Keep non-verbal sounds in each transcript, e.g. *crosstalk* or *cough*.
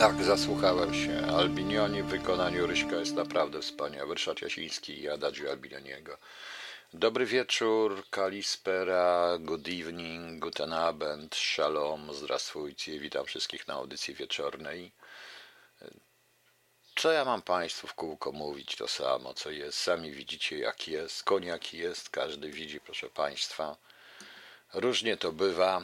Tak, zasłuchałem się. Albinioni w wykonaniu Ryśka jest naprawdę wspaniały. Ryszard Jasiński i Adagio Albinioniego. Dobry wieczór, Kalispera, good evening, guten Abend, shalom, zdrastwujcie, witam wszystkich na audycji wieczornej. Co ja mam Państwu w kółko mówić? To samo, co jest. Sami widzicie, jak jest. Koniak jest, każdy widzi, proszę Państwa. Różnie to bywa,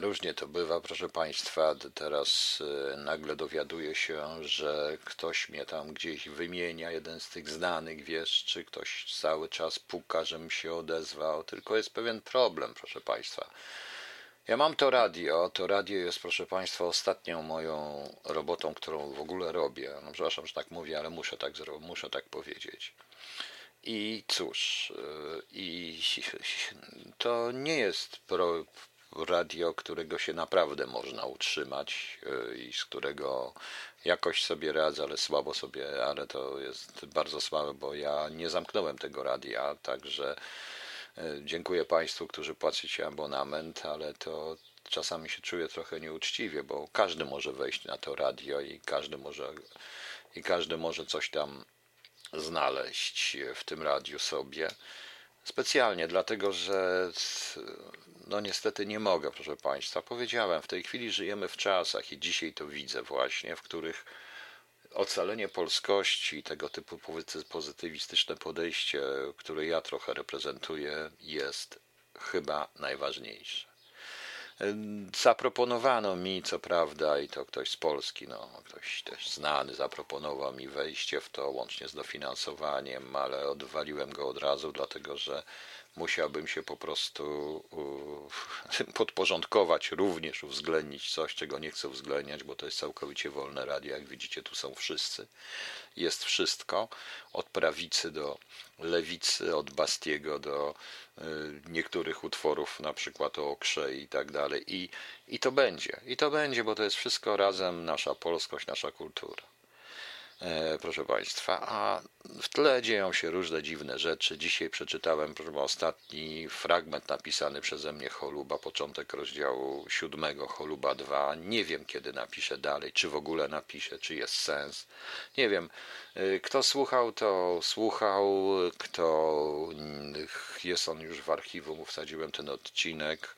różnie to bywa, proszę Państwa. Teraz e, nagle dowiaduję się, że ktoś mnie tam gdzieś wymienia, jeden z tych znanych, wiesz, czy ktoś cały czas puka, żebym się odezwał. Tylko jest pewien problem, proszę Państwa. Ja mam to radio. To radio jest, proszę Państwa, ostatnią moją robotą, którą w ogóle robię. No, przepraszam, że tak mówię, ale muszę tak, muszę tak powiedzieć. I cóż, y, i to nie jest pro, radio, którego się naprawdę można utrzymać y, i z którego jakoś sobie radzę, ale słabo sobie, ale to jest bardzo słabe, bo ja nie zamknąłem tego radia, także y, dziękuję Państwu, którzy płacicie abonament, ale to czasami się czuję trochę nieuczciwie, bo każdy może wejść na to radio i każdy może i każdy może coś tam znaleźć w tym radiu sobie. Specjalnie dlatego, że no niestety nie mogę, proszę Państwa. Powiedziałem, w tej chwili żyjemy w czasach i dzisiaj to widzę właśnie, w których ocalenie polskości, tego typu pozytywistyczne podejście, które ja trochę reprezentuję, jest chyba najważniejsze. Zaproponowano mi, co prawda, i to ktoś z Polski, no, ktoś też znany, zaproponował mi wejście w to łącznie z dofinansowaniem, ale odwaliłem go od razu, dlatego że musiałbym się po prostu *laughs* podporządkować, również uwzględnić coś, czego nie chcę uwzględniać, bo to jest całkowicie wolne radio. Jak widzicie, tu są wszyscy. Jest wszystko, od prawicy do lewicy, od Bastiego do y, niektórych utworów, na przykład o Okrze i tak dalej. I, I to będzie. I to będzie, bo to jest wszystko razem nasza polskość, nasza kultura. E, proszę Państwa, a w tle dzieją się różne dziwne rzeczy. Dzisiaj przeczytałem proszę, ostatni fragment napisany przeze mnie Choluba, początek rozdziału siódmego Choluba 2. Nie wiem, kiedy napiszę dalej, czy w ogóle napiszę, czy jest sens. Nie wiem. E, kto słuchał, to słuchał. Kto jest on już w archiwum, wsadziłem ten odcinek.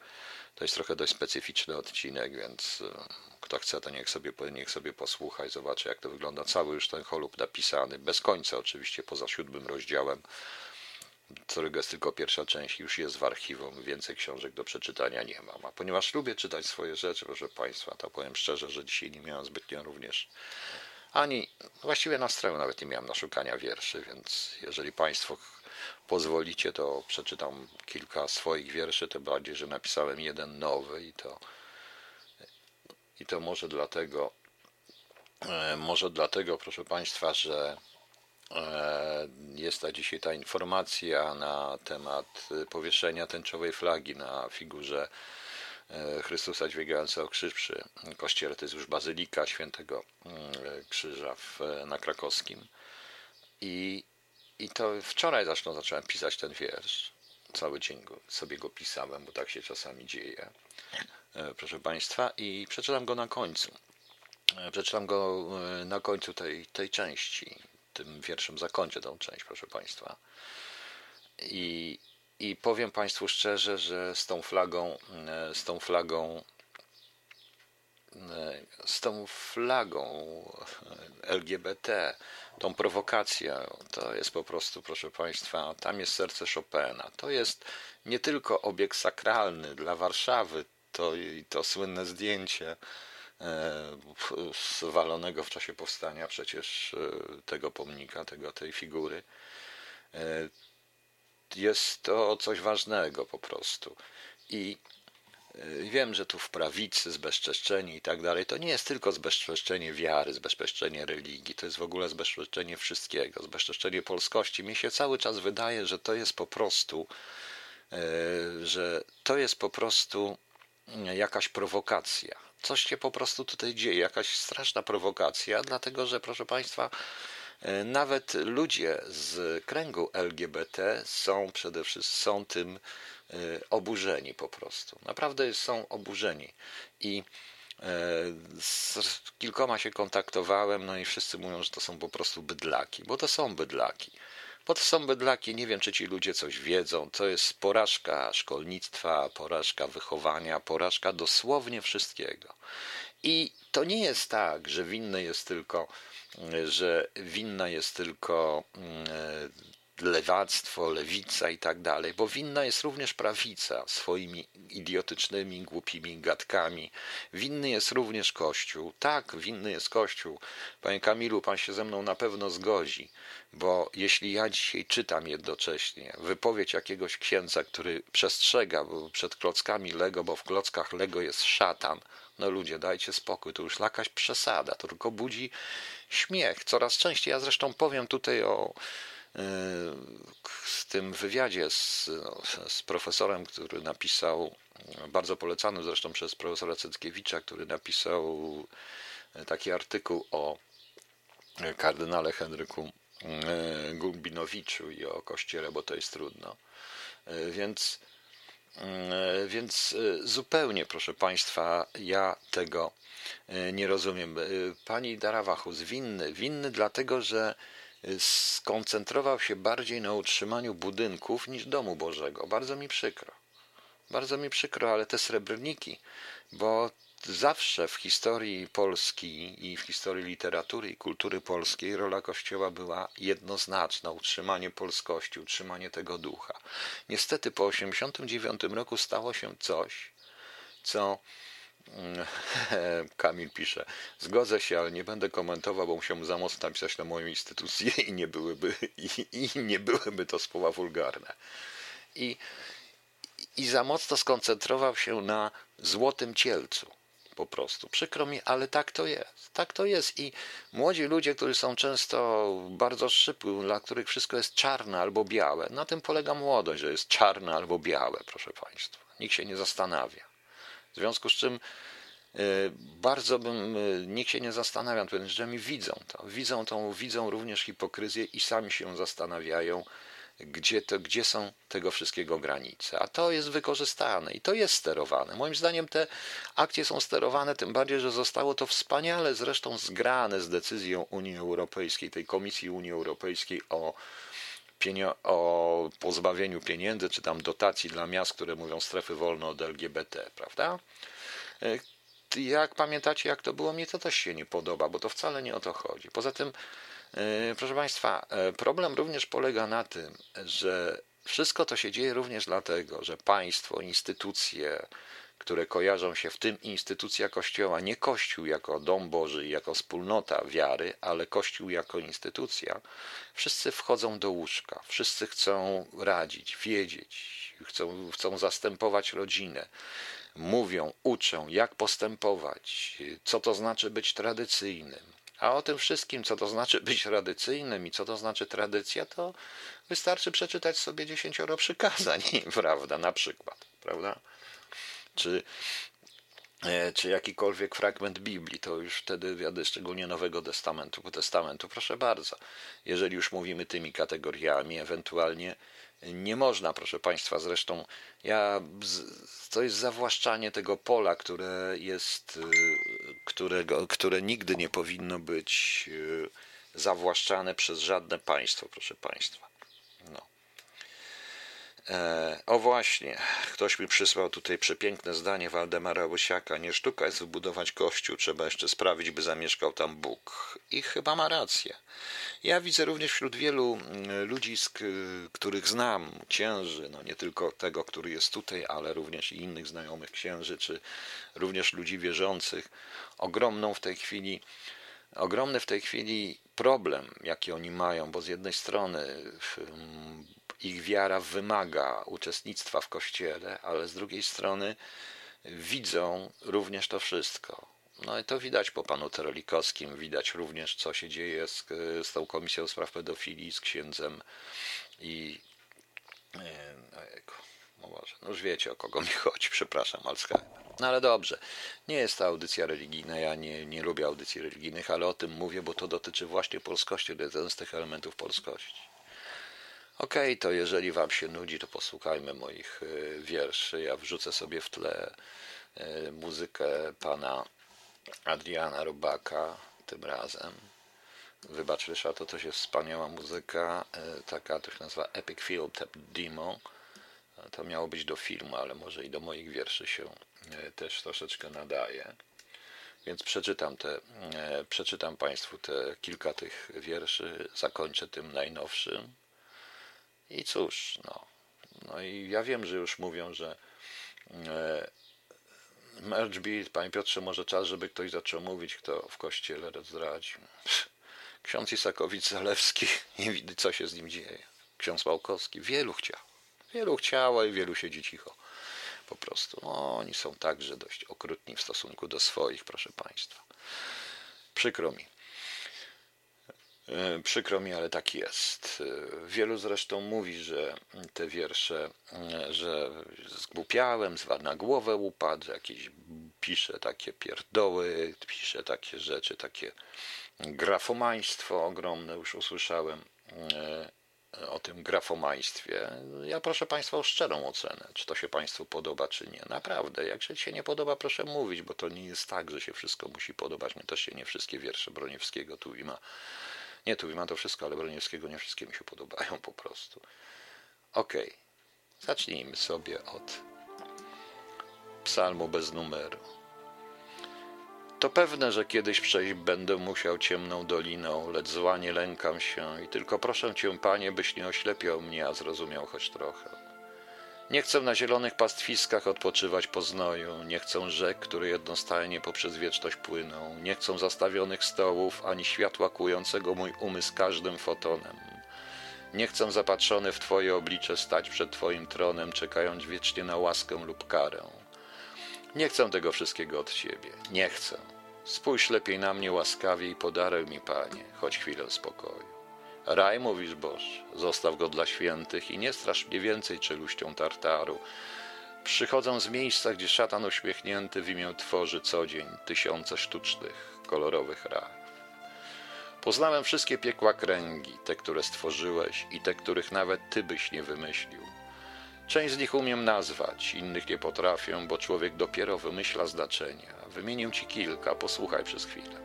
To jest trochę dość specyficzny odcinek, więc e, kto chce, to niech sobie, niech sobie posłucha i zobaczy, jak to wygląda. Cały już ten cholub napisany, bez końca oczywiście, poza siódmym rozdziałem, którego jest tylko pierwsza część, już jest w archiwum, więcej książek do przeczytania nie mam. A ponieważ lubię czytać swoje rzeczy, proszę Państwa, to powiem szczerze, że dzisiaj nie miałem zbytnio również ani właściwie nastroju nawet nie miałem na szukania wierszy, więc jeżeli Państwo pozwolicie, to przeczytam kilka swoich wierszy, tym bardziej, że napisałem jeden nowy i to i to może dlatego, e, może dlatego, proszę Państwa, że e, jest ta dzisiaj ta informacja na temat powieszenia tęczowej flagi na figurze e, Chrystusa dźwigającego krzyż przy kościele. To jest już Bazylika Świętego Krzyża w, na krakowskim. I, I to wczoraj zresztą zacząłem pisać ten wiersz. Cały dzień go, sobie go pisałem, bo tak się czasami dzieje. E, proszę Państwa, i przeczytam go na końcu. E, przeczytam go e, na końcu tej, tej części. Tym wierszem zakończę tą część, proszę Państwa. I, I powiem Państwu szczerze, że z tą flagą, z tą flagą, z tą flagą LGBT, tą prowokacją, to jest po prostu, proszę Państwa, tam jest serce Chopina. To jest nie tylko obiekt sakralny dla Warszawy, to, to słynne zdjęcie zwalonego e, w czasie powstania przecież e, tego pomnika, tego, tej figury. E, jest to coś ważnego po prostu. I wiem, że tu w prawicy zbezczeszczenie i tak dalej, to nie jest tylko zbezczeszczenie wiary, zbezczeszczenie religii, to jest w ogóle zbezczeszczenie wszystkiego, zbezczeszczenie polskości. Mi się cały czas wydaje, że to jest po prostu, że to jest po prostu jakaś prowokacja. Coś się po prostu tutaj dzieje, jakaś straszna prowokacja, dlatego że, proszę Państwa, e, nawet ludzie z kręgu LGBT są przede wszystkim są tym oburzeni po prostu. Naprawdę są oburzeni. I z kilkoma się kontaktowałem, no i wszyscy mówią, że to są po prostu bydlaki, bo to są bydlaki. Bo to są bydlaki, nie wiem, czy ci ludzie coś wiedzą. To jest porażka szkolnictwa, porażka wychowania, porażka dosłownie wszystkiego. I to nie jest tak, że winne jest tylko, że winna jest tylko mm, lewactwo, lewica i tak dalej, bo winna jest również prawica swoimi idiotycznymi, głupimi gadkami. Winny jest również Kościół. Tak, winny jest Kościół. Panie Kamilu, pan się ze mną na pewno zgodzi, bo jeśli ja dzisiaj czytam jednocześnie wypowiedź jakiegoś księdza, który przestrzega przed klockami Lego, bo w klockach Lego jest szatan, no ludzie, dajcie spokój, to już jakaś przesada, to tylko budzi śmiech. Coraz częściej, ja zresztą powiem tutaj o w tym wywiadzie z, z profesorem, który napisał, bardzo polecanym zresztą przez profesora Cyckiewicza, który napisał taki artykuł o kardynale Henryku e, Gumbinowiczu i o kościele, bo to jest trudno. E, więc, e, więc zupełnie, proszę Państwa, ja tego nie rozumiem. Pani Darawachus winny, winny dlatego, że skoncentrował się bardziej na utrzymaniu budynków niż domu Bożego. Bardzo mi przykro. Bardzo mi przykro, ale te srebrniki, bo zawsze w historii Polski i w historii literatury i kultury polskiej rola Kościoła była jednoznaczna utrzymanie polskości, utrzymanie tego ducha. Niestety po 1989 roku stało się coś, co *laughs* Kamil pisze, zgodzę się, ale nie będę komentował, bo musiałbym za mocno napisać na moją instytucję i nie byłyby, i, i nie byłyby to słowa wulgarne. I, I za mocno skoncentrował się na złotym cielcu. Po prostu. Przykro mi, ale tak to jest. Tak to jest. I młodzi ludzie, którzy są często bardzo szybki, dla których wszystko jest czarne albo białe, na tym polega młodość, że jest czarne albo białe, proszę Państwa. Nikt się nie zastanawia. W związku z czym e, bardzo bym, e, nikt się nie zastanawia, mi widzą to. Widzą tą, widzą również hipokryzję i sami się zastanawiają, gdzie, to, gdzie są tego wszystkiego granice. A to jest wykorzystane i to jest sterowane. Moim zdaniem te akcje są sterowane, tym bardziej, że zostało to wspaniale zresztą zgrane z decyzją Unii Europejskiej, tej Komisji Unii Europejskiej o o pozbawieniu pieniędzy, czy tam dotacji dla miast, które mówią strefy wolne od LGBT, prawda? E, jak pamiętacie, jak to było, mnie to też się nie podoba, bo to wcale nie o to chodzi. Poza tym, e, proszę Państwa, e, problem również polega na tym, że wszystko to się dzieje również dlatego, że państwo, instytucje, które kojarzą się w tym instytucja Kościoła, nie Kościół jako dom Boży, jako wspólnota wiary, ale Kościół jako instytucja, wszyscy wchodzą do łóżka, wszyscy chcą radzić, wiedzieć, chcą, chcą zastępować rodzinę, mówią, uczą, jak postępować, co to znaczy być tradycyjnym. A o tym wszystkim, co to znaczy być tradycyjnym i co to znaczy tradycja, to wystarczy przeczytać sobie dziesięcioro przykazań, *laughs* prawda, na przykład, prawda? Czy, e, czy jakikolwiek fragment Biblii, to już wtedy wiadomo, szczególnie Nowego Testamentu, Testamentu, proszę bardzo, jeżeli już mówimy tymi kategoriami, ewentualnie nie można, proszę Państwa, zresztą ja, to jest zawłaszczanie tego pola, które jest, e, którego, które nigdy nie powinno być e, zawłaszczane przez żadne państwo, proszę Państwa. E, o właśnie, ktoś mi przysłał tutaj przepiękne zdanie Waldemara Łysiaka. Nie sztuka jest wybudować kościół, trzeba jeszcze sprawić, by zamieszkał tam Bóg. I chyba ma rację. Ja widzę również wśród wielu mm, ludzi, których znam, księży, no nie tylko tego, który jest tutaj, ale również i innych znajomych księży, czy również ludzi wierzących, ogromną w tej chwili ogromny w tej chwili problem, jaki oni mają, bo z jednej strony ich wiara wymaga uczestnictwa w kościele, ale z drugiej strony widzą również to wszystko. No i to widać po panu Terolikowskim, widać również, co się dzieje z, z tą Komisją Spraw Pedofilii, z księdzem i. No może, no już wiecie o kogo mi *laughs* chodzi, przepraszam, Alzheimer. No ale dobrze, nie jest to audycja religijna, ja nie, nie lubię audycji religijnych, ale o tym mówię, bo to dotyczy właśnie polskości, to jest jeden z tych elementów polskości. Okej, okay, to jeżeli Wam się nudzi, to posłuchajmy moich e, wierszy. Ja wrzucę sobie w tle e, muzykę pana Adriana Rubaka tym razem. Wybacz Ryszard, to też jest wspaniała muzyka, e, taka to się nazywa Epic Field Tap Demo. To miało być do filmu, ale może i do moich wierszy się też troszeczkę nadaje. Więc przeczytam, te, przeczytam Państwu te kilka tych wierszy, zakończę tym najnowszym. I cóż, no. No i ja wiem, że już mówią, że e, Merge Beat, Panie Piotrze, może czas, żeby ktoś zaczął mówić, kto w kościele zdradził. Ksiądz Isakowicz-Zalewski, *laughs* nie widzi, co się z nim dzieje. Ksiądz Małkowski, wielu chciał. Wielu chciało i wielu siedzi cicho. Po prostu. No, oni są także dość okrutni w stosunku do swoich, proszę Państwa. Przykro mi. E, przykro mi, ale tak jest. E, wielu zresztą mówi, że te wiersze, e, że zgłupiałem, na głowę upadł, jakieś pisze takie pierdoły, pisze takie rzeczy, takie grafomaństwo ogromne, już usłyszałem o tym grafomaństwie. Ja proszę Państwa o szczerą ocenę, czy to się Państwu podoba, czy nie. Naprawdę, jak się nie podoba, proszę mówić, bo to nie jest tak, że się wszystko musi podobać. Mnie też się nie wszystkie wiersze Broniewskiego tu i ma. Nie, tu ma to wszystko, ale Broniewskiego nie wszystkie mi się podobają po prostu. Okej, okay. zacznijmy sobie od psalmu bez numeru. To pewne, że kiedyś przejść będę musiał ciemną doliną, lecz zła nie lękam się i tylko proszę cię, panie, byś nie oślepiał mnie, a zrozumiał choć trochę. Nie chcę na zielonych pastwiskach odpoczywać po znoju, nie chcę rzek, które jednostajnie poprzez wieczność płyną, nie chcę zastawionych stołów, ani światła kłującego mój umysł każdym fotonem. Nie chcę zapatrzony w Twoje oblicze stać przed Twoim tronem, czekając wiecznie na łaskę lub karę. Nie chcę tego wszystkiego od Ciebie, nie chcę. Spójrz lepiej na mnie łaskawie i podaruj mi, Panie, choć chwilę spokoju. Raj, mówisz Boż, zostaw go dla świętych i nie strasz mnie więcej czeluścią tartaru. Przychodzę z miejsca, gdzie szatan uśmiechnięty w imię tworzy co dzień tysiące sztucznych, kolorowych rajów. Poznałem wszystkie piekła kręgi, te, które stworzyłeś i te, których nawet Ty byś nie wymyślił. Część z nich umiem nazwać, innych nie potrafię, bo człowiek dopiero wymyśla znaczenia. Wymienię ci kilka, posłuchaj przez chwilę.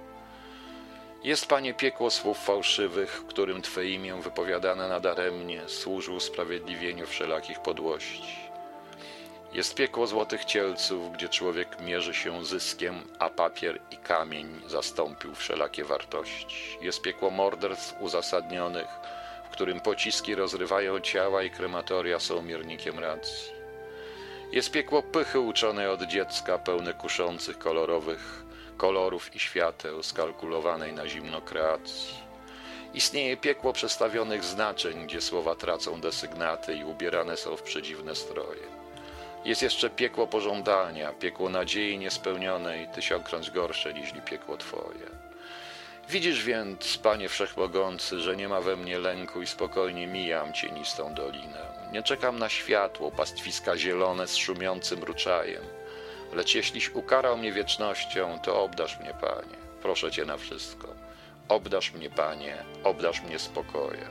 Jest, Panie, piekło słów fałszywych, którym Twe imię wypowiadane nadaremnie służy usprawiedliwieniu wszelakich podłości. Jest piekło złotych cielców, gdzie człowiek mierzy się zyskiem, a papier i kamień zastąpił wszelakie wartości. Jest piekło morderstw uzasadnionych, w którym pociski rozrywają ciała i krematoria są miernikiem racji. Jest piekło pychy uczonej od dziecka, pełne kuszących, kolorowych kolorów i świateł, skalkulowanej na zimno kreacji. Istnieje piekło przestawionych znaczeń, gdzie słowa tracą desygnaty i ubierane są w przedziwne stroje. Jest jeszcze piekło pożądania, piekło nadziei niespełnionej, tysiąkroć gorsze niż piekło Twoje. Widzisz więc, Panie Wszechmogący, że nie ma we mnie lęku i spokojnie mijam cienistą dolinę. Nie czekam na światło, pastwiska zielone z szumiącym ruczajem. Lecz jeśliś ukarał mnie wiecznością, to obdasz mnie, Panie. Proszę Cię na wszystko. Obdasz mnie, Panie, obdasz mnie spokojem.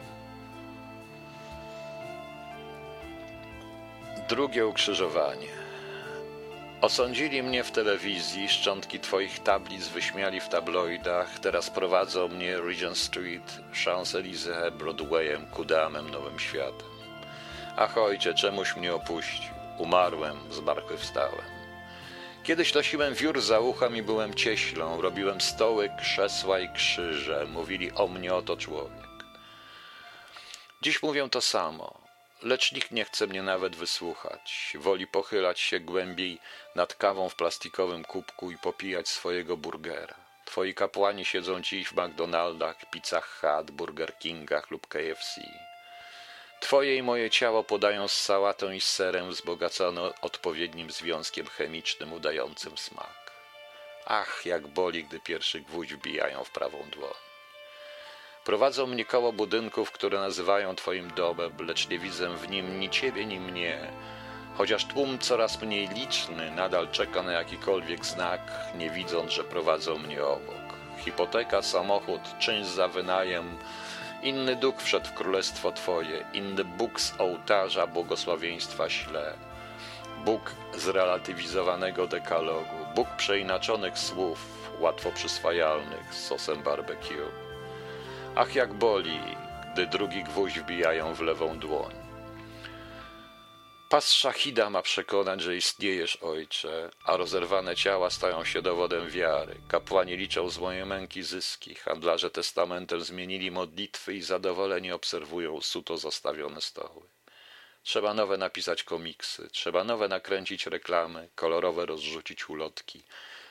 Drugie ukrzyżowanie. Osądzili mnie w telewizji, szczątki twoich tablic wyśmiali w tabloidach, teraz prowadzą mnie Regent Street, Champs-Élysées, Broadwayem ku damem nowym światem. Ach ojcze, czemuś mnie opuścił? Umarłem, zmartwychwstałem. Kiedyś nosiłem wiór za uchem i byłem cieślą, robiłem stoły, krzesła i krzyże, mówili o mnie oto człowiek. Dziś mówię to samo lecz nikt nie chce mnie nawet wysłuchać. Woli pochylać się głębiej nad kawą w plastikowym kubku i popijać swojego burgera. Twoi kapłani siedzą dziś w McDonaldach, Pizzach Hut, Burger Kingach lub KFC. Twoje i moje ciało podają z sałatą i z serem wzbogacone odpowiednim związkiem chemicznym udającym smak. Ach, jak boli, gdy pierwszy gwóźdź wbijają w prawą dłoń. Prowadzą mnie koło budynków, które nazywają Twoim domem, lecz nie widzę w nim ni Ciebie, ni mnie. Chociaż tłum coraz mniej liczny nadal czeka na jakikolwiek znak, nie widząc, że prowadzą mnie obok. Hipoteka, samochód, czynsz za wynajem, inny duch wszedł w królestwo Twoje, inny Bóg z ołtarza błogosławieństwa śle. Bóg zrelatywizowanego dekalogu, Bóg przeinaczonych słów, łatwo przyswajalnych z sosem barbecue. Ach, jak boli, gdy drugi gwóźdź wbijają w lewą dłoń. Pas szachida ma przekonać, że istniejesz, ojcze, a rozerwane ciała stają się dowodem wiary. Kapłani liczą z mojej męki zyski, handlarze testamentem zmienili modlitwy i zadowoleni obserwują suto zastawione stoły. Trzeba nowe napisać komiksy, trzeba nowe nakręcić reklamy, kolorowe rozrzucić ulotki.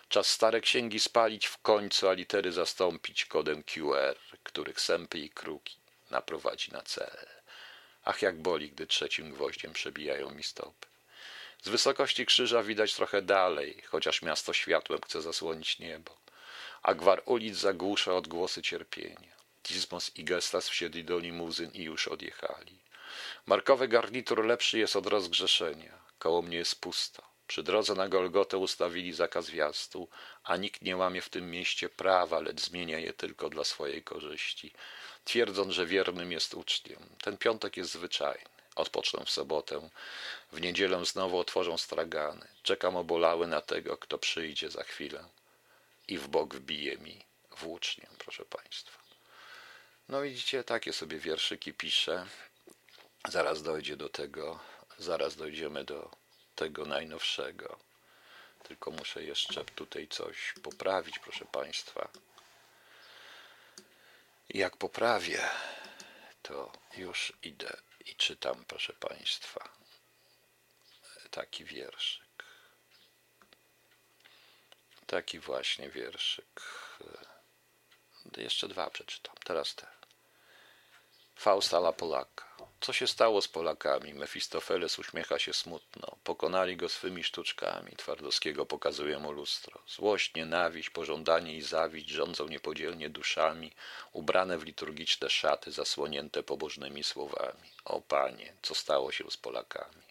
Czas stare księgi spalić w końcu, a litery zastąpić kodem QR, których sępy i kruki naprowadzi na cel. Ach, jak boli, gdy trzecim gwoździem przebijają mi stopy. Z wysokości krzyża widać trochę dalej, chociaż miasto światłem chce zasłonić niebo, a gwar ulic zagłusza odgłosy cierpienia. Tismos i Gestas wsiedli do limuzyn i już odjechali. Markowy garnitur lepszy jest od rozgrzeszenia. Koło mnie jest pusto. Przy drodze na Golgotę ustawili zakaz wjazdu, a nikt nie łamie w tym mieście prawa, lecz zmienia je tylko dla swojej korzyści, twierdząc, że wiernym jest uczniem. Ten piątek jest zwyczajny. Odpocznę w sobotę. W niedzielę znowu otworzą stragany. Czekam obolały na tego, kto przyjdzie za chwilę i w bok wbije mi włóczniem, proszę Państwa. No widzicie, takie sobie wierszyki piszę. Zaraz dojdzie do tego, zaraz dojdziemy do tego najnowszego. Tylko muszę jeszcze tutaj coś poprawić, proszę Państwa. Jak poprawię, to już idę i czytam, proszę Państwa, taki wierszyk. Taki właśnie wierszyk. Jeszcze dwa przeczytam, teraz te. Fausta la Polaka. Co się stało z Polakami? Mefistofeles uśmiecha się smutno. Pokonali go swymi sztuczkami. Twardowskiego pokazuje mu lustro. Złość, nienawiść, pożądanie i zawiść rządzą niepodzielnie duszami, ubrane w liturgiczne szaty, zasłonięte pobożnymi słowami. O panie, co stało się z Polakami?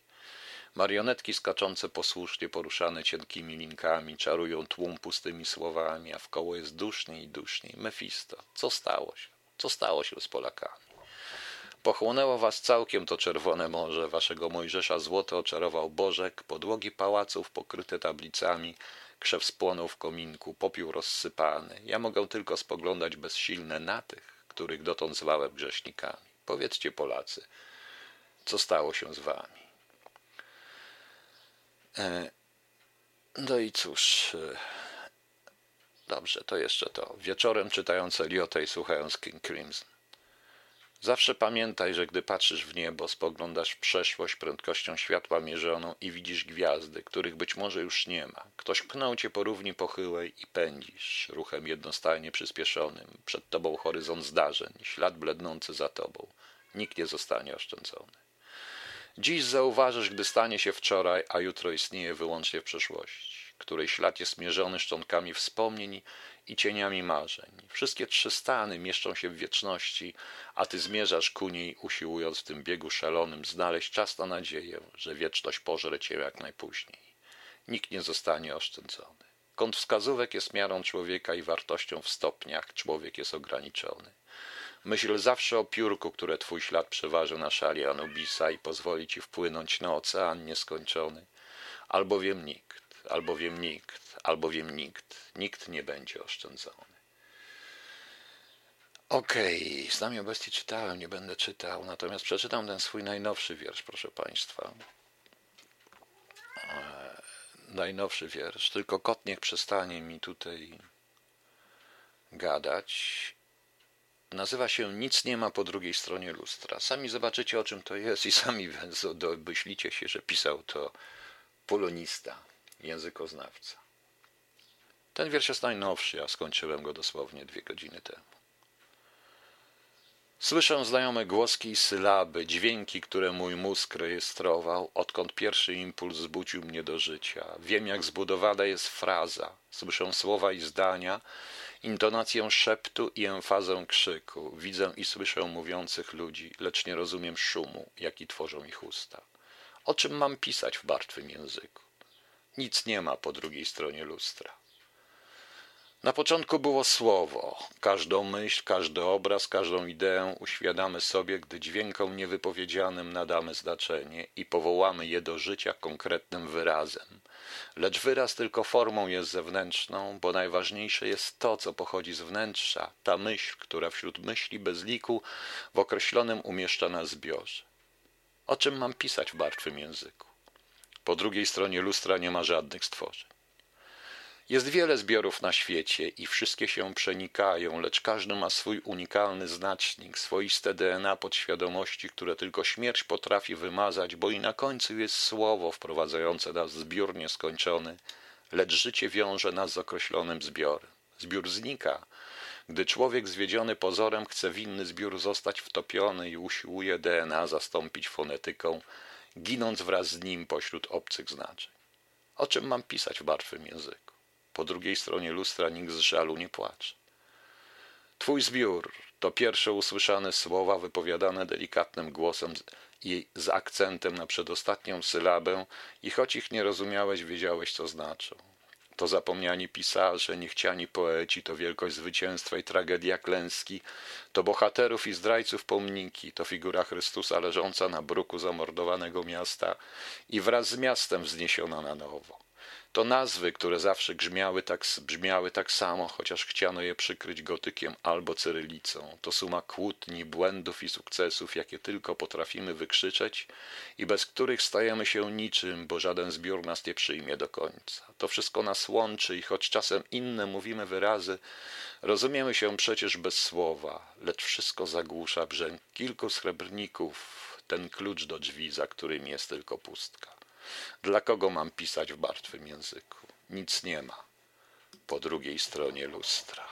Marionetki skaczące posłusznie, poruszane cienkimi linkami, czarują tłum pustymi słowami, a w koło jest duszniej i duszniej. Mefisto, co stało się? Co stało się z Polakami? Pochłonęło was całkiem to czerwone morze, waszego Mojżesza złoto oczarował Bożek, podłogi pałaców pokryte tablicami, krzew spłonął w kominku, popiół rozsypany. Ja mogę tylko spoglądać bezsilne na tych, których dotąd zwałem grzesznikami. Powiedzcie Polacy, co stało się z wami? E, no i cóż, e, dobrze, to jeszcze to. Wieczorem czytając Eliota i słuchając King Crimson. Zawsze pamiętaj, że gdy patrzysz w niebo, spoglądasz w przeszłość prędkością światła mierzoną i widzisz gwiazdy, których być może już nie ma. Ktoś pchnął cię po równi pochyłej i pędzisz, ruchem jednostajnie przyspieszonym. Przed tobą horyzont zdarzeń, ślad blednący za tobą. Nikt nie zostanie oszczędzony. Dziś zauważysz, gdy stanie się wczoraj, a jutro istnieje wyłącznie w przeszłości, której ślad jest mierzony szczątkami wspomnień i cieniami marzeń. Wszystkie trzy stany mieszczą się w wieczności, a ty zmierzasz ku niej, usiłując w tym biegu szalonym znaleźć czas na nadzieję, że wieczność pożre cię jak najpóźniej. Nikt nie zostanie oszczędzony. Kąt wskazówek jest miarą człowieka i wartością w stopniach człowiek jest ograniczony. Myśl zawsze o piórku, które twój ślad przeważy na szali Anubisa i pozwoli ci wpłynąć na ocean nieskończony, albowiem nikt, albowiem nikt, albowiem nikt, nikt nie będzie oszczędzony. Okej, okay. Znamie Bestii czytałem, nie będę czytał, natomiast przeczytam ten swój najnowszy wiersz, proszę Państwa. E, najnowszy wiersz, tylko kot niech przestanie mi tutaj gadać. Nazywa się Nic nie ma po drugiej stronie lustra. Sami zobaczycie, o czym to jest i sami *laughs* domyślicie się, że pisał to polonista, językoznawca. Ten wiersz jest najnowszy, a skończyłem go dosłownie dwie godziny temu. Słyszę znajome głoski i sylaby, dźwięki, które mój mózg rejestrował, odkąd pierwszy impuls zbudził mnie do życia. Wiem, jak zbudowana jest fraza. Słyszę słowa i zdania, intonację szeptu i emfazę krzyku. Widzę i słyszę mówiących ludzi, lecz nie rozumiem szumu, jaki tworzą ich usta. O czym mam pisać w martwym języku? Nic nie ma po drugiej stronie lustra. Na początku było słowo. Każdą myśl, każdy obraz, każdą ideę uświadamy sobie, gdy dźwiękom niewypowiedzianym nadamy znaczenie i powołamy je do życia konkretnym wyrazem. lecz wyraz tylko formą jest zewnętrzną, bo najważniejsze jest to, co pochodzi z wnętrza, ta myśl, która wśród myśli bez liku w określonym umieszcza na zbiorze. O czym mam pisać w martwym języku? Po drugiej stronie lustra nie ma żadnych stworzeń. Jest wiele zbiorów na świecie i wszystkie się przenikają, lecz każdy ma swój unikalny znacznik, swoiste DNA podświadomości, które tylko śmierć potrafi wymazać, bo i na końcu jest słowo wprowadzające nas w zbiór nieskończony, lecz życie wiąże nas z określonym zbiorem. Zbiór znika, gdy człowiek zwiedziony pozorem chce w inny zbiór zostać wtopiony i usiłuje DNA zastąpić fonetyką, ginąc wraz z nim pośród obcych znaczeń. O czym mam pisać w martwym języku? Po drugiej stronie lustra nikt z żalu nie płacze. Twój zbiór to pierwsze usłyszane słowa wypowiadane delikatnym głosem i z akcentem na przedostatnią sylabę i choć ich nie rozumiałeś, wiedziałeś, co znaczą. To zapomniani pisarze, niechciani poeci, to wielkość zwycięstwa i tragedia klęski, to bohaterów i zdrajców pomniki, to figura Chrystusa leżąca na bruku zamordowanego miasta i wraz z miastem wzniesiona na nowo. To nazwy, które zawsze grzmiały tak, brzmiały tak samo, chociaż chciano je przykryć gotykiem albo cyrylicą. To suma kłótni, błędów i sukcesów, jakie tylko potrafimy wykrzyczeć i bez których stajemy się niczym, bo żaden zbiór nas nie przyjmie do końca. To wszystko nas łączy i choć czasem inne mówimy wyrazy, rozumiemy się przecież bez słowa, lecz wszystko zagłusza brzęk kilku srebrników, ten klucz do drzwi, za którym jest tylko pustka. Dla kogo mam pisać w martwym języku? Nic nie ma po drugiej stronie lustra.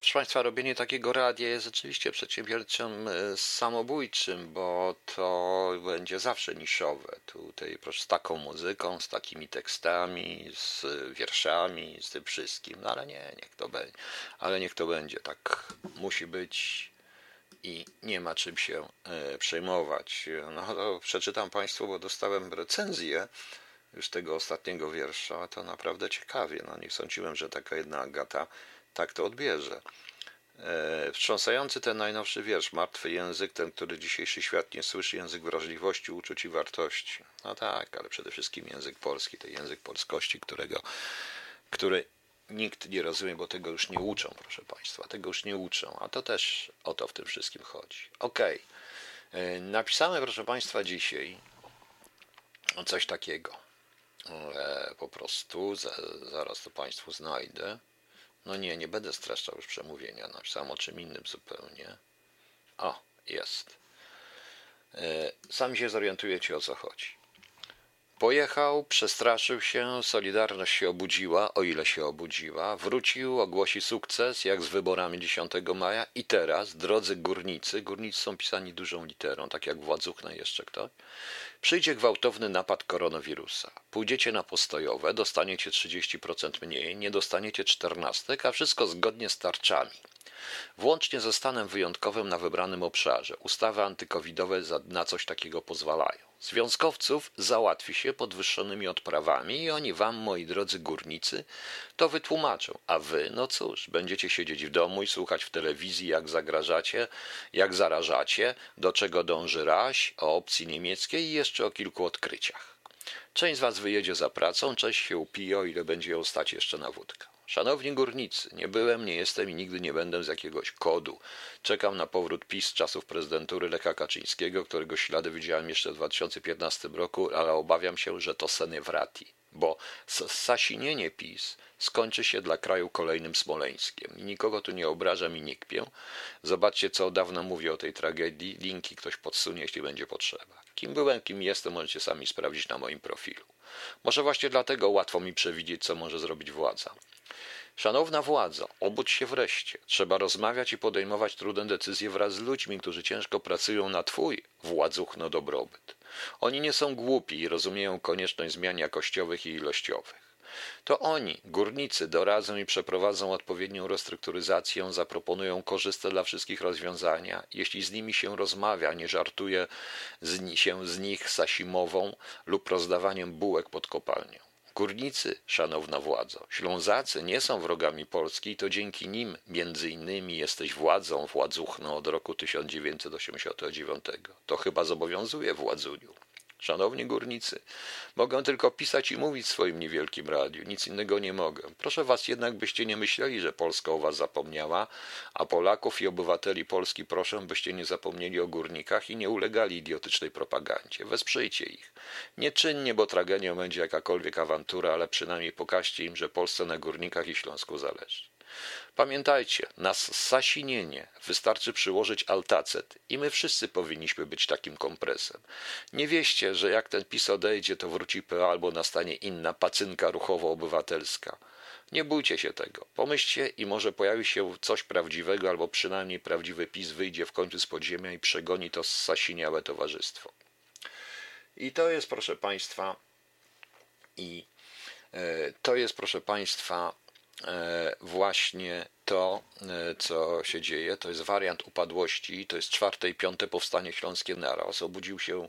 Proszę Państwa, robienie takiego radia jest rzeczywiście przedsiębiorczym e, samobójczym, bo to będzie zawsze niszowe. Tutaj proszę, z taką muzyką, z takimi tekstami, z wierszami, z tym wszystkim. No ale nie, niech to będzie. Ale niech to będzie. Tak musi być i nie ma czym się e, przejmować. No to przeczytam Państwu, bo dostałem recenzję już tego ostatniego wiersza, to naprawdę ciekawie. No nie sądziłem, że taka jedna Agata tak to odbierze. E, wstrząsający ten najnowszy wiersz, martwy język, ten, który dzisiejszy świat nie słyszy, język wrażliwości, uczuć i wartości. No tak, ale przede wszystkim język polski, ten język polskości, którego, który nikt nie rozumie, bo tego już nie uczą, proszę Państwa, tego już nie uczą, a to też o to w tym wszystkim chodzi. Ok, e, napisałem, proszę Państwa, dzisiaj coś takiego. E, po prostu, zaraz to Państwu znajdę. No nie, nie będę streszczał już przemówienia, napisałem o czym innym zupełnie. O, jest. E, sami się zorientujecie o co chodzi. Pojechał, przestraszył się, Solidarność się obudziła, o ile się obudziła, wrócił, ogłosi sukces, jak z wyborami 10 maja i teraz, drodzy górnicy, górnicy są pisani dużą literą, tak jak Władzuchna jeszcze ktoś, przyjdzie gwałtowny napad koronawirusa. Pójdziecie na postojowe, dostaniecie 30% mniej, nie dostaniecie 14, a wszystko zgodnie z tarczami. Włącznie ze stanem wyjątkowym na wybranym obszarze. Ustawy antykowidowe na coś takiego pozwalają. Związkowców załatwi się podwyższonymi odprawami i oni wam, moi drodzy górnicy, to wytłumaczą. A wy, no cóż, będziecie siedzieć w domu i słuchać w telewizji, jak zagrażacie, jak zarażacie, do czego dąży raś, o opcji niemieckiej i jeszcze o kilku odkryciach. Część z was wyjedzie za pracą, część się upije, o ile będzie ją stać jeszcze na wódkę. Szanowni górnicy, nie byłem, nie jestem i nigdy nie będę z jakiegoś kodu. Czekam na powrót PiS z czasów prezydentury Lecha Kaczyńskiego, którego ślady widziałem jeszcze w 2015 roku, ale obawiam się, że to senewrati, bo sasinienie PiS skończy się dla kraju kolejnym Smoleńskiem. Nikogo tu nie obrażam i nie kpię. Zobaczcie, co dawno mówię o tej tragedii. Linki ktoś podsunie, jeśli będzie potrzeba. Kim byłem, kim jestem, możecie sami sprawdzić na moim profilu. Może właśnie dlatego łatwo mi przewidzieć, co może zrobić władza. Szanowna władza, obudź się wreszcie. Trzeba rozmawiać i podejmować trudne decyzje wraz z ludźmi, którzy ciężko pracują na Twój władzuchno dobrobyt. Oni nie są głupi i rozumieją konieczność zmian jakościowych i ilościowych. To oni, górnicy, doradzą i przeprowadzą odpowiednią restrukturyzację, zaproponują korzystne dla wszystkich rozwiązania. Jeśli z nimi się rozmawia, nie żartuje z, się z nich sasimową lub rozdawaniem bułek pod kopalnią. Górnicy, szanowna władzo, Ślązacy nie są wrogami Polski i to dzięki nim, między innymi, jesteś władzą władzuchną od roku 1989. To chyba zobowiązuje władzuniu. Szanowni górnicy, mogę tylko pisać i mówić w swoim niewielkim radiu, nic innego nie mogę. Proszę was jednak, byście nie myśleli, że Polska o was zapomniała, a Polaków i obywateli Polski proszę, byście nie zapomnieli o górnikach i nie ulegali idiotycznej propagandzie. Wesprzyjcie ich. Nieczynnie, bo tragedią będzie jakakolwiek awantura, ale przynajmniej pokażcie im, że Polsce na górnikach i Śląsku zależy. Pamiętajcie, na sasinienie wystarczy przyłożyć altacet i my wszyscy powinniśmy być takim kompresem. Nie wieście, że jak ten PiS odejdzie, to wróci PO albo nastanie inna pacynka ruchowo-obywatelska. Nie bójcie się tego. Pomyślcie i może pojawi się coś prawdziwego, albo przynajmniej prawdziwy PiS wyjdzie w końcu z podziemia i przegoni to sasiniałe towarzystwo. I to jest, proszę Państwa, i e, to jest, proszę Państwa, właśnie to, e, co się dzieje. To jest wariant upadłości, to jest czwarte i piąte powstanie śląskie naraz. Obudził się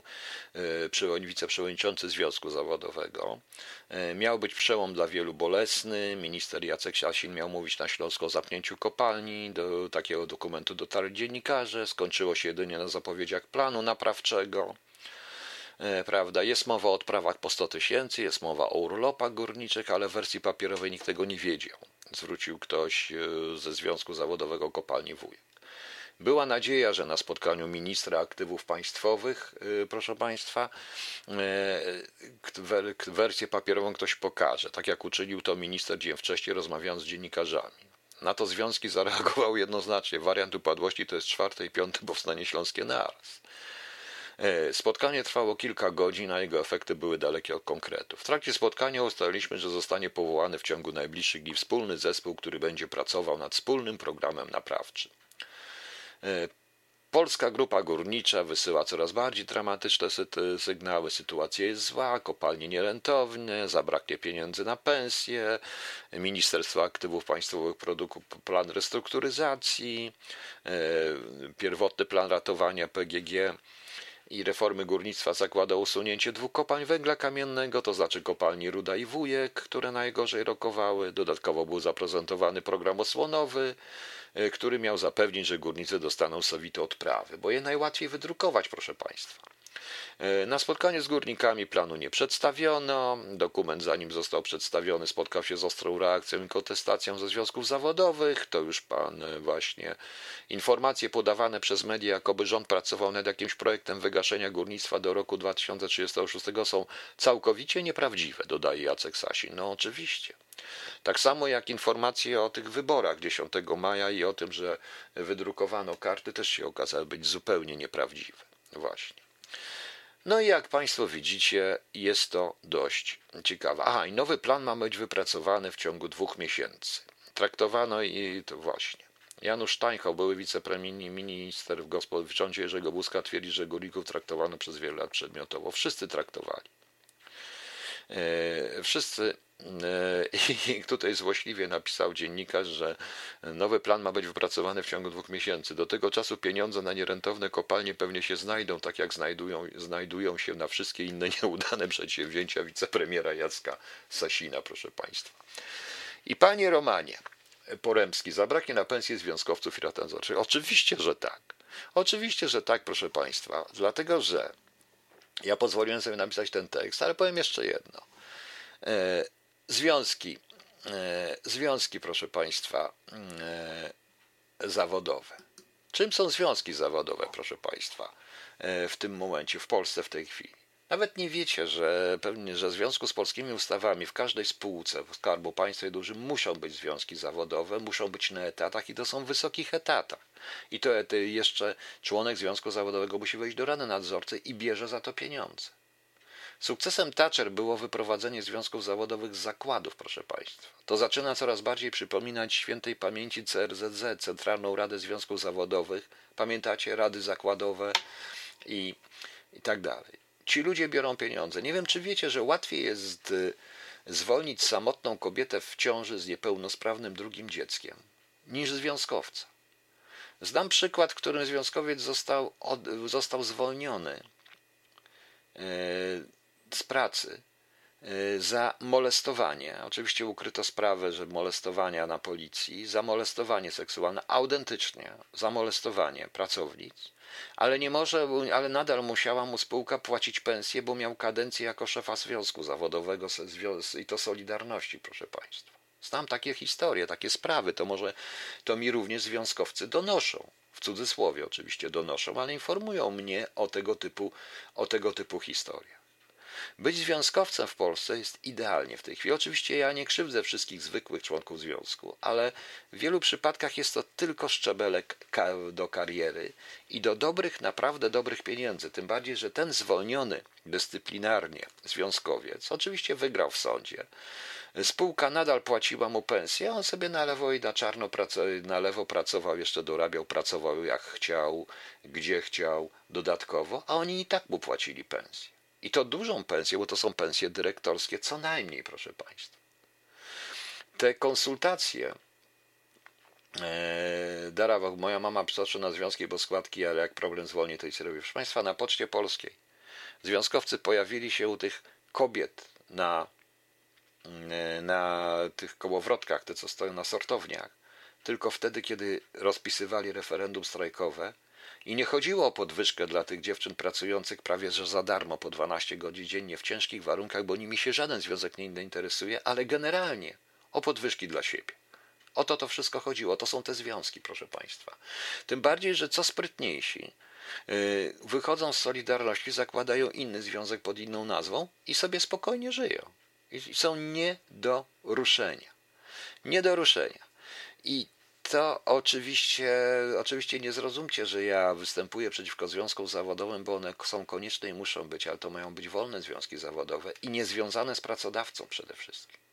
e, wiceprzewodniczący Związku Zawodowego. Miał być przełom dla wielu bolesny. Minister Jacek Sasin miał mówić na Śląsku o zapnięciu kopalni. Do takiego dokumentu dotarli dziennikarze. Skończyło się jedynie na zapowiedziach planu naprawczego. E, prawda, jest mowa o odprawach po 100 tysięcy, jest mowa o urlopach górniczych, ale w wersji papierowej nikt tego nie wiedział. Zwrócił ktoś e, ze Związku Zawodowego Kopalni Wujek. Była nadzieja, że na spotkaniu ministra aktywów państwowych, e, proszę Państwa, wersję papierową ktoś pokaże, tak jak uczynił to minister dzień wcześniej, rozmawiając z dziennikarzami. Na to związki zareagowały jednoznacznie. Wariant upadłości to jest czwarte i piąte powstanie śląskie naraz. E, spotkanie trwało kilka godzin, a jego efekty były dalekie od konkretu. W trakcie spotkania ustaliliśmy, że zostanie powołany w ciągu najbliższych dni wspólny zespół, który będzie pracował nad wspólnym programem naprawczym. E, Polska Grupa Górnicza wysyła coraz bardziej dramatyczne sygnały. Sytuacja jest zła, kopalnie nierentowne, zabraknie pieniędzy na pensje, Ministerstwo Aktywów Państwowych produkuje plan restrukturyzacji, e, pierwotny plan ratowania PGG i reformy górnictwa zakłada usunięcie dwóch kopalń węgla kamiennego, to znaczy kopalni Ruda i Wujek, które najgorzej rokowały. Dodatkowo był zaprezentowany program osłonowy, e, który miał zapewnić, że górnicy dostaną sowite odprawy, bo je najłatwiej wydrukować, proszę Państwa. E, na spotkaniu z górnikami planu nie przedstawiono. Dokument, zanim został przedstawiony, spotkał się z ostrą reakcją i kontestacją ze związków zawodowych. To już pan e, właśnie informacje podawane przez media, jakoby rząd pracował nad jakimś projektem wygaszenia górnictwa do roku 2036 są całkowicie nieprawdziwe, dodaje Jacek Sasin. No oczywiście. Tak samo jak informacje o tych wyborach 10 maja i o tym, że wydrukowano karty, też się okazały być zupełnie nieprawdziwe. Właśnie. No i jak Państwo widzicie, jest to dość ciekawe. Aha, i nowy plan ma być wypracowany w ciągu dwóch miesięcy. Traktowano i to właśnie. Janusz Steinhoff, były wiceminister w, gospod- w rządzie Jerzego Buzka, twierdzi, że górników traktowano przez wiele lat przedmiotowo. Wszyscy traktowali. E, wszyscy *laughs* i tutaj złośliwie napisał dziennikarz, że nowy plan ma być wypracowany w ciągu dwóch miesięcy. Do tego czasu pieniądze na nierentowne kopalnie pewnie się znajdą, tak jak znajdują, znajdują się na wszystkie inne *laughs* nieudane przedsięwzięcia wicepremiera Jacka Sasina, proszę Państwa. I panie Romanie Poremski, zabraknie na pensję związkowców i ratowniczych? Oczywiście, że tak. Oczywiście, że tak, proszę Państwa, dlatego że ja pozwoliłem sobie napisać ten tekst, ale powiem jeszcze jedno. E, związki, e, związki, proszę Państwa, e, zawodowe. Czym są związki zawodowe, proszę Państwa, w tym momencie, w Polsce w tej chwili? Nawet nie wiecie, że pewnie, że w związku z polskimi ustawami w każdej spółce w Skarbu Państwa i dużym muszą być związki zawodowe, muszą być na etatach i to są wysokich etatach. I to jeszcze członek związku zawodowego musi wejść do rady nadzorcy i bierze za to pieniądze. Sukcesem Thatcher było wyprowadzenie związków zawodowych z zakładów, proszę Państwa. To zaczyna coraz bardziej przypominać świętej pamięci CRZZ, Centralną Radę Związków Zawodowych. Pamiętacie, rady zakładowe i, i tak dalej. Ci ludzie biorą pieniądze. Nie wiem, czy wiecie, że łatwiej jest y, zwolnić samotną kobietę w ciąży z niepełnosprawnym drugim dzieckiem niż związkowca. Znam przykład, w którym związkowiec został, od, został zwolniony e, z pracy y, za molestowanie. Oczywiście ukryto sprawę, że molestowania na policji, za molestowanie seksualne, autentycznie za molestowanie pracownic, ale nie może, ale nadal musiała mu spółka płacić pensję, bo miał kadencję jako szefa związku zawodowego i to Solidarności, proszę Państwa. Znam takie historie, takie sprawy, to może to mi również związkowcy donoszą. W cudzysłowie oczywiście donoszą, ale informują mnie o tego typu, o tego typu historiach. Być związkowcem w Polsce jest idealnie w tej chwili. Oczywiście ja nie krzywdzę wszystkich zwykłych członków związku, ale w wielu przypadkach jest to tylko szczebelek do kariery i do dobrych, naprawdę dobrych pieniędzy. Tym bardziej, że ten zwolniony dyscyplinarnie związkowiec oczywiście wygrał w sądzie. Spółka nadal płaciła mu pensję, on sobie na lewo i na czarno na lewo pracował, jeszcze dorabiał, pracował jak chciał, gdzie chciał, dodatkowo, a oni i tak mu płacili pensję. I to dużą pensję, bo to są pensje dyrektorskie, co najmniej, proszę Państwa. Te konsultacje e, Dara, moja mama przytoczy na związki, bo składki, ale jak problem zwolni, to i sobie robi. Proszę Państwa, na Poczcie Polskiej związkowcy pojawili się u tych kobiet na, e, na tych kołowrotkach, te co stoją na sortowniach, tylko wtedy, kiedy rozpisywali referendum strajkowe i nie chodziło o podwyżkę dla tych dziewczyn pracujących prawie że za darmo po 12 godzin dziennie w ciężkich warunkach, bo nimi się żaden związek nie interesuje, ale generalnie o podwyżki dla siebie. O to to wszystko chodziło. To są te związki, proszę Państwa. Tym bardziej, że co sprytniejsi yy, wychodzą z Solidarności, zakładają inny związek pod inną nazwą i sobie spokojnie żyją. I są nie do ruszenia. Nie do ruszenia. I to oczywiście, oczywiście nie zrozumcie, że ja występuję przeciwko związkom zawodowym, bo one są konieczne i muszą być, ale to mają być wolne związki zawodowe i niezwiązane z pracodawcą przede wszystkim.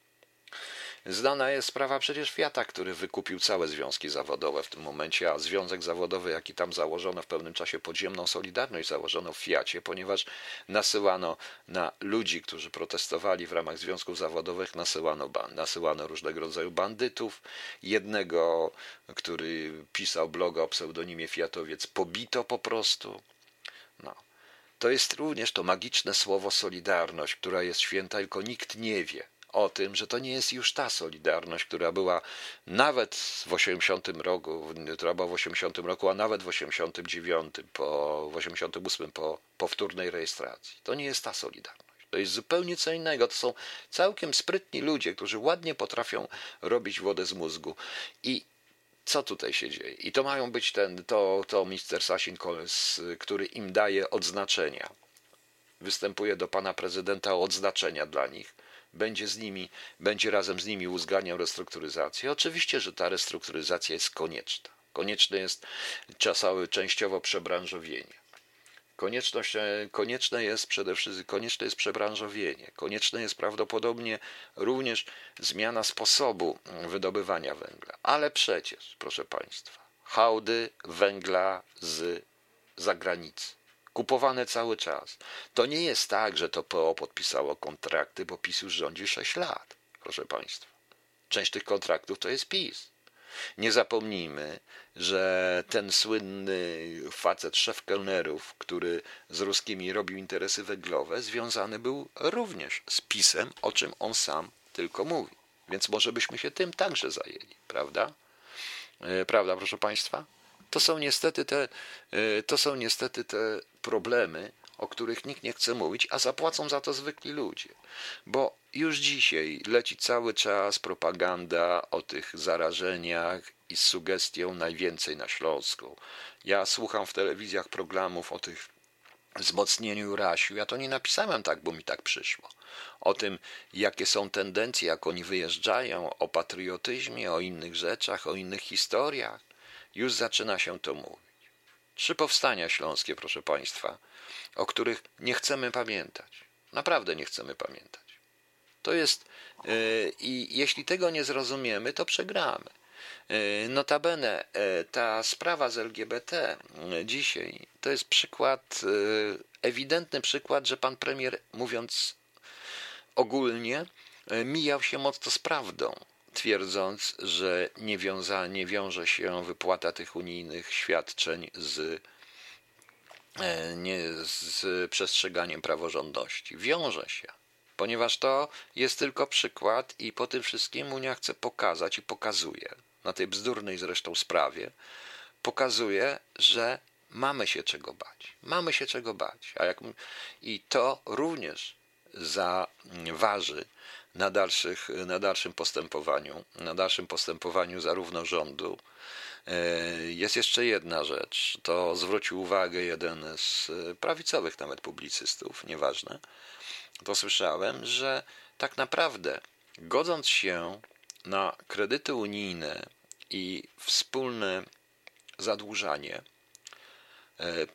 Znana jest sprawa przecież Fiata, który wykupił całe związki zawodowe w tym momencie, a związek zawodowy, jaki tam założono w pewnym czasie podziemną Solidarność, założono w Fiacie, ponieważ nasyłano na ludzi, którzy protestowali w ramach związków zawodowych, nasyłano, nasyłano różnego rodzaju bandytów. Jednego, który pisał bloga o pseudonimie Fiatowiec, pobito po prostu. No. To jest również to magiczne słowo Solidarność, która jest święta, tylko nikt nie wie o tym, że to nie jest już ta Solidarność, która była nawet w 80 roku, która była w 80 roku, a nawet w 89, po, w 88 po powtórnej rejestracji. To nie jest ta Solidarność. To jest zupełnie co innego. To są całkiem sprytni ludzie, którzy ładnie potrafią robić wodę z mózgu. I co tutaj się dzieje? I to mają być ten, to, to Mr. Sasin który im daje odznaczenia. Występuje do pana prezydenta o odznaczenia dla nich będzie z nimi, będzie razem z nimi uzgadniał restrukturyzację. Oczywiście, że ta restrukturyzacja jest konieczna. Konieczne jest czasowe, częściowo przebranżowienie. Konieczność, e, konieczne jest przede wszystkim konieczne jest przebranżowienie. Konieczne jest prawdopodobnie również zmiana sposobu wydobywania węgla. Ale przecież, proszę Państwa, hałdy węgla z zagranicy kupowane cały czas. To nie jest tak, że to PO podpisało kontrakty, bo PiS już rządzi 6 lat, proszę Państwa. Część tych kontraktów to jest PiS. Nie zapomnijmy, że ten słynny facet, szef kelnerów, który z ruskimi robił interesy węglowe, związany był również z PiSem, o czym on sam tylko mówi. Więc może byśmy się tym także zajęli, prawda? E, prawda, proszę Państwa? To są niestety te, e, to są niestety te problemy, o których nikt nie chce mówić, a zapłacą za to zwykli ludzie. Bo już dzisiaj leci cały czas propaganda o tych zarażeniach i z sugestią najwięcej na Śląsku. Ja słucham w telewizjach programów o tych wzmocnieniu rasiu. Ja to nie napisałem tak, bo mi tak przyszło. O tym, jakie są tendencje, jak oni wyjeżdżają, o patriotyzmie, o innych rzeczach, o innych historiach. Już zaczyna się to mówić. Trzy powstania śląskie, proszę Państwa, o których nie chcemy pamiętać. Naprawdę nie chcemy pamiętać. To jest, yy, i jeśli tego nie zrozumiemy, to przegramy. Yy, notabene, yy, ta sprawa z LGBT dzisiaj to jest przykład, ewidentny przykład, że pan premier, mówiąc ogólnie, mijał się mocno z prawdą twierdząc, że nie, wiąza, nie wiąże się wypłata tych unijnych świadczeń z, e, nie, z przestrzeganiem praworządności. Wiąże się. ponieważ to jest tylko przykład i po tym wszystkim Unia chce pokazać i pokazuje, na tej bzdurnej zresztą sprawie, pokazuje, że mamy się czego bać. Mamy się czego bać. A jak, I to również zaważy na, dalszych, na dalszym postępowaniu, na dalszym postępowaniu zarówno rządu. E, jest jeszcze jedna rzecz, to zwrócił uwagę jeden z prawicowych nawet publicystów, nieważne. To słyszałem, że tak naprawdę godząc się na kredyty unijne i wspólne zadłużanie, e,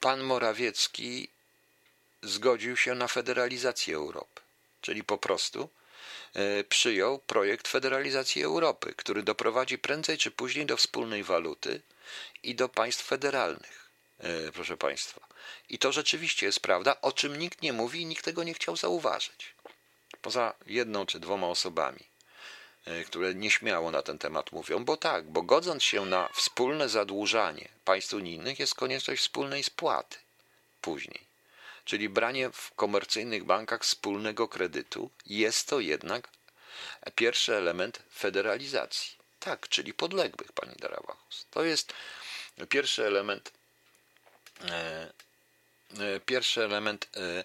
pan Morawiecki zgodził się na federalizację Europy, czyli po prostu e, przyjął projekt federalizacji Europy, który doprowadzi prędzej czy później do wspólnej waluty i do państw federalnych, e, proszę Państwa. I to rzeczywiście jest prawda, o czym nikt nie mówi i nikt tego nie chciał zauważyć. Poza jedną czy dwoma osobami, e, które nieśmiało na ten temat mówią, bo tak, bo godząc się na wspólne zadłużanie państw unijnych jest konieczność wspólnej spłaty później czyli branie w komercyjnych bankach wspólnego kredytu, jest to jednak pierwszy element federalizacji. Tak, czyli podległych, pani Darabachus. To jest pierwszy element, e, e, pierwszy element e,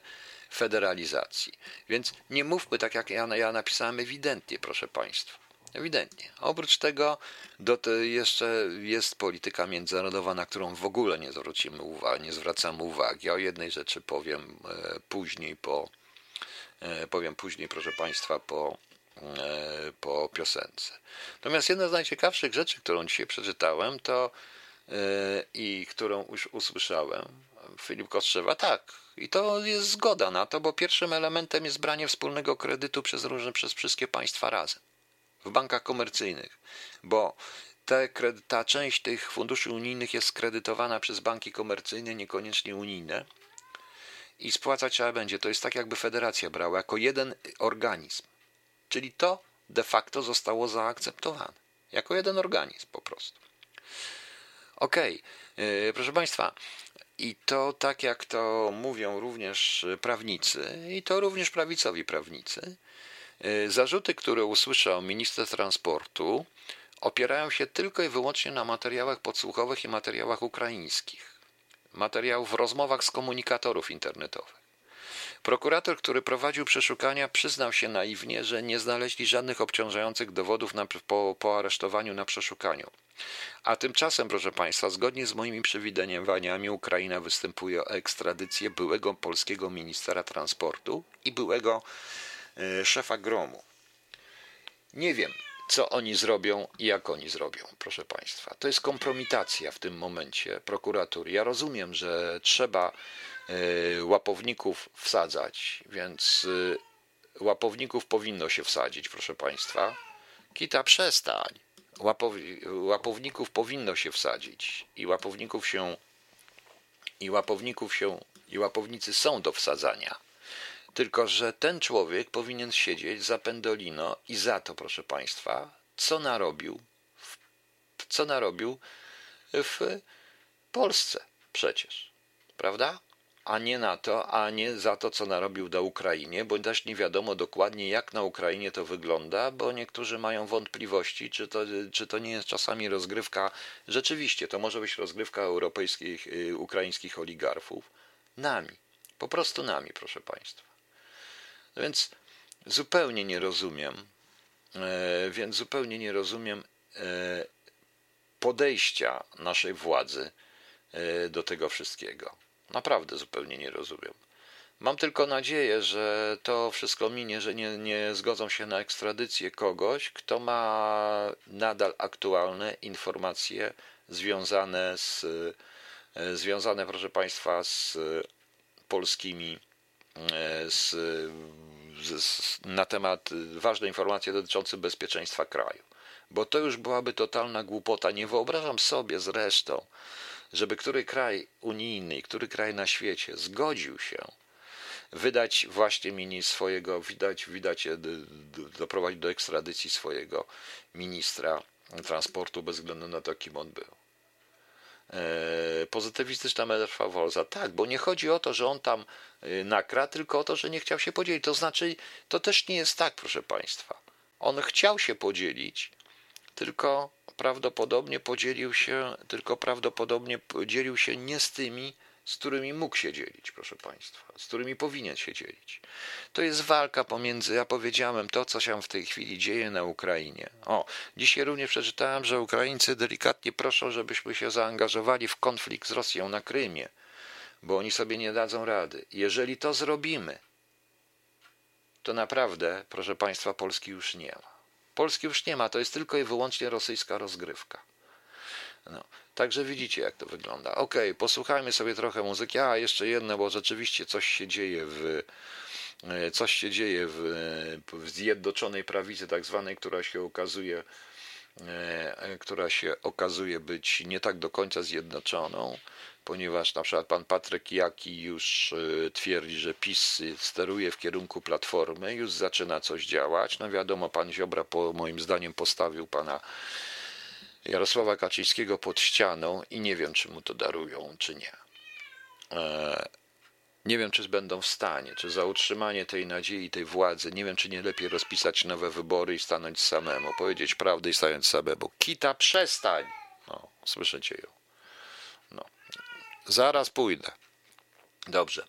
federalizacji. Więc nie mówmy tak, jak ja, ja napisałem ewidentnie, proszę państwa. Ewidentnie. Oprócz tego do te jeszcze jest polityka międzynarodowa, na którą w ogóle nie zwrócimy uwagi, nie zwracamy uwagi. O jednej rzeczy powiem e, później po e, powiem później, proszę Państwa, po, e, po piosence. Natomiast jedna z najciekawszych rzeczy, którą dzisiaj przeczytałem, to i którą już usłyszałem, Filip Kostrzewa, tak, i to jest zgoda na to, bo pierwszym elementem jest branie wspólnego kredytu przez różne, przez wszystkie państwa razem w bankach komercyjnych, bo te, ta część tych funduszy unijnych jest skredytowana przez banki komercyjne, niekoniecznie unijne i spłacać trzeba będzie. To jest tak, jakby federacja brała jako jeden organizm. Czyli to de facto zostało zaakceptowane. Jako jeden organizm po prostu. Okej, okay. Proszę Państwa, i to tak jak to mówią również prawnicy, i to również prawicowi prawnicy, zarzuty, które usłyszał minister transportu, opierają się tylko i wyłącznie na materiałach podsłuchowych i materiałach ukraińskich, materiałów w rozmowach z komunikatorów internetowych. Prokurator, który prowadził przeszukania, przyznał się naiwnie, że nie znaleźli żadnych obciążających dowodów na, po, po aresztowaniu na przeszukaniu. A tymczasem, proszę Państwa, zgodnie z moimi przewidywaniami, Ukraina występuje o ekstradycję byłego polskiego ministra transportu i byłego szefa gromu. Nie wiem, co oni zrobią i jak oni zrobią, proszę Państwa. To jest kompromitacja w tym momencie prokuratury. Ja rozumiem, że trzeba e, łapowników wsadzać, więc e, łapowników powinno się wsadzić, proszę Państwa. Kita, przestań. Łapow, łapowników powinno się wsadzić i łapowników się i łapowników się i łapownicy są do wsadzania. Tylko, że ten człowiek powinien siedzieć za pendolino i za to, proszę Państwa, co narobił, co narobił w Polsce przecież, prawda? A nie na to, a nie za to, co narobił na Ukrainie, bo też nie wiadomo dokładnie, jak na Ukrainie to wygląda, bo niektórzy mają wątpliwości, czy to, czy to nie jest czasami rozgrywka, rzeczywiście, to może być rozgrywka europejskich, y, ukraińskich oligarchów, nami, po prostu nami, proszę Państwa. No więc zupełnie nie rozumiem, e, więc zupełnie nie rozumiem e, podejścia naszej władzy e, do tego wszystkiego. Naprawdę zupełnie nie rozumiem. Mam tylko nadzieję, że to wszystko minie, że nie, nie zgodzą się na ekstradycję kogoś, kto ma nadal aktualne informacje związane z, związane, proszę Państwa, z polskimi z, z, na temat ważnej informacji dotyczącej bezpieczeństwa kraju. Bo to już byłaby totalna głupota. Nie wyobrażam sobie zresztą, żeby który kraj unijny, który kraj na świecie zgodził się wydać właśnie mini swojego, widać, widać, doprowadzić do ekstradycji swojego ministra transportu bez względu na to, kim on był. E, pozytywistyczna metamorfoza. Tak, bo nie chodzi o to, że on tam e, nakra, tylko o to, że nie chciał się podzielić. To znaczy, to też nie jest tak, proszę Państwa. On chciał się podzielić, tylko prawdopodobnie podzielił się, tylko prawdopodobnie podzielił się nie z tymi, z którymi mógł się dzielić, proszę Państwa, z którymi powinien się dzielić. To jest walka pomiędzy, ja powiedziałem, to, co się w tej chwili dzieje na Ukrainie. O, dzisiaj również przeczytałem, że Ukraińcy delikatnie proszą, żebyśmy się zaangażowali w konflikt z Rosją na Krymie, bo oni sobie nie dadzą rady. Jeżeli to zrobimy, to naprawdę, proszę Państwa, Polski już nie ma. Polski już nie ma, to jest tylko i wyłącznie rosyjska rozgrywka. No, także widzicie, jak to wygląda. Ok, posłuchajmy sobie trochę muzyki. A, jeszcze jedno, bo rzeczywiście coś się dzieje w e, coś się dzieje w, w zjednoczonej prawicy, tak zwanej, która się okazuje, e, która się okazuje być nie tak do końca zjednoczoną, ponieważ na przykład pan Patryk Jaki już e, twierdzi, że PiS steruje w kierunku Platformy, już zaczyna coś działać. No wiadomo, pan Ziobra po moim zdaniem postawił pana Jarosława Kaczyńskiego pod ścianą i nie wiem, czy mu to darują, czy nie. E, nie wiem, czy będą w stanie, czy za utrzymanie tej nadziei, tej władzy, nie wiem, czy nie lepiej rozpisać nowe wybory i stanąć samemu, powiedzieć prawdę i stanąć samemu. Kita, przestań! No, słyszycie ją. No. Zaraz pójdę. Dobrze.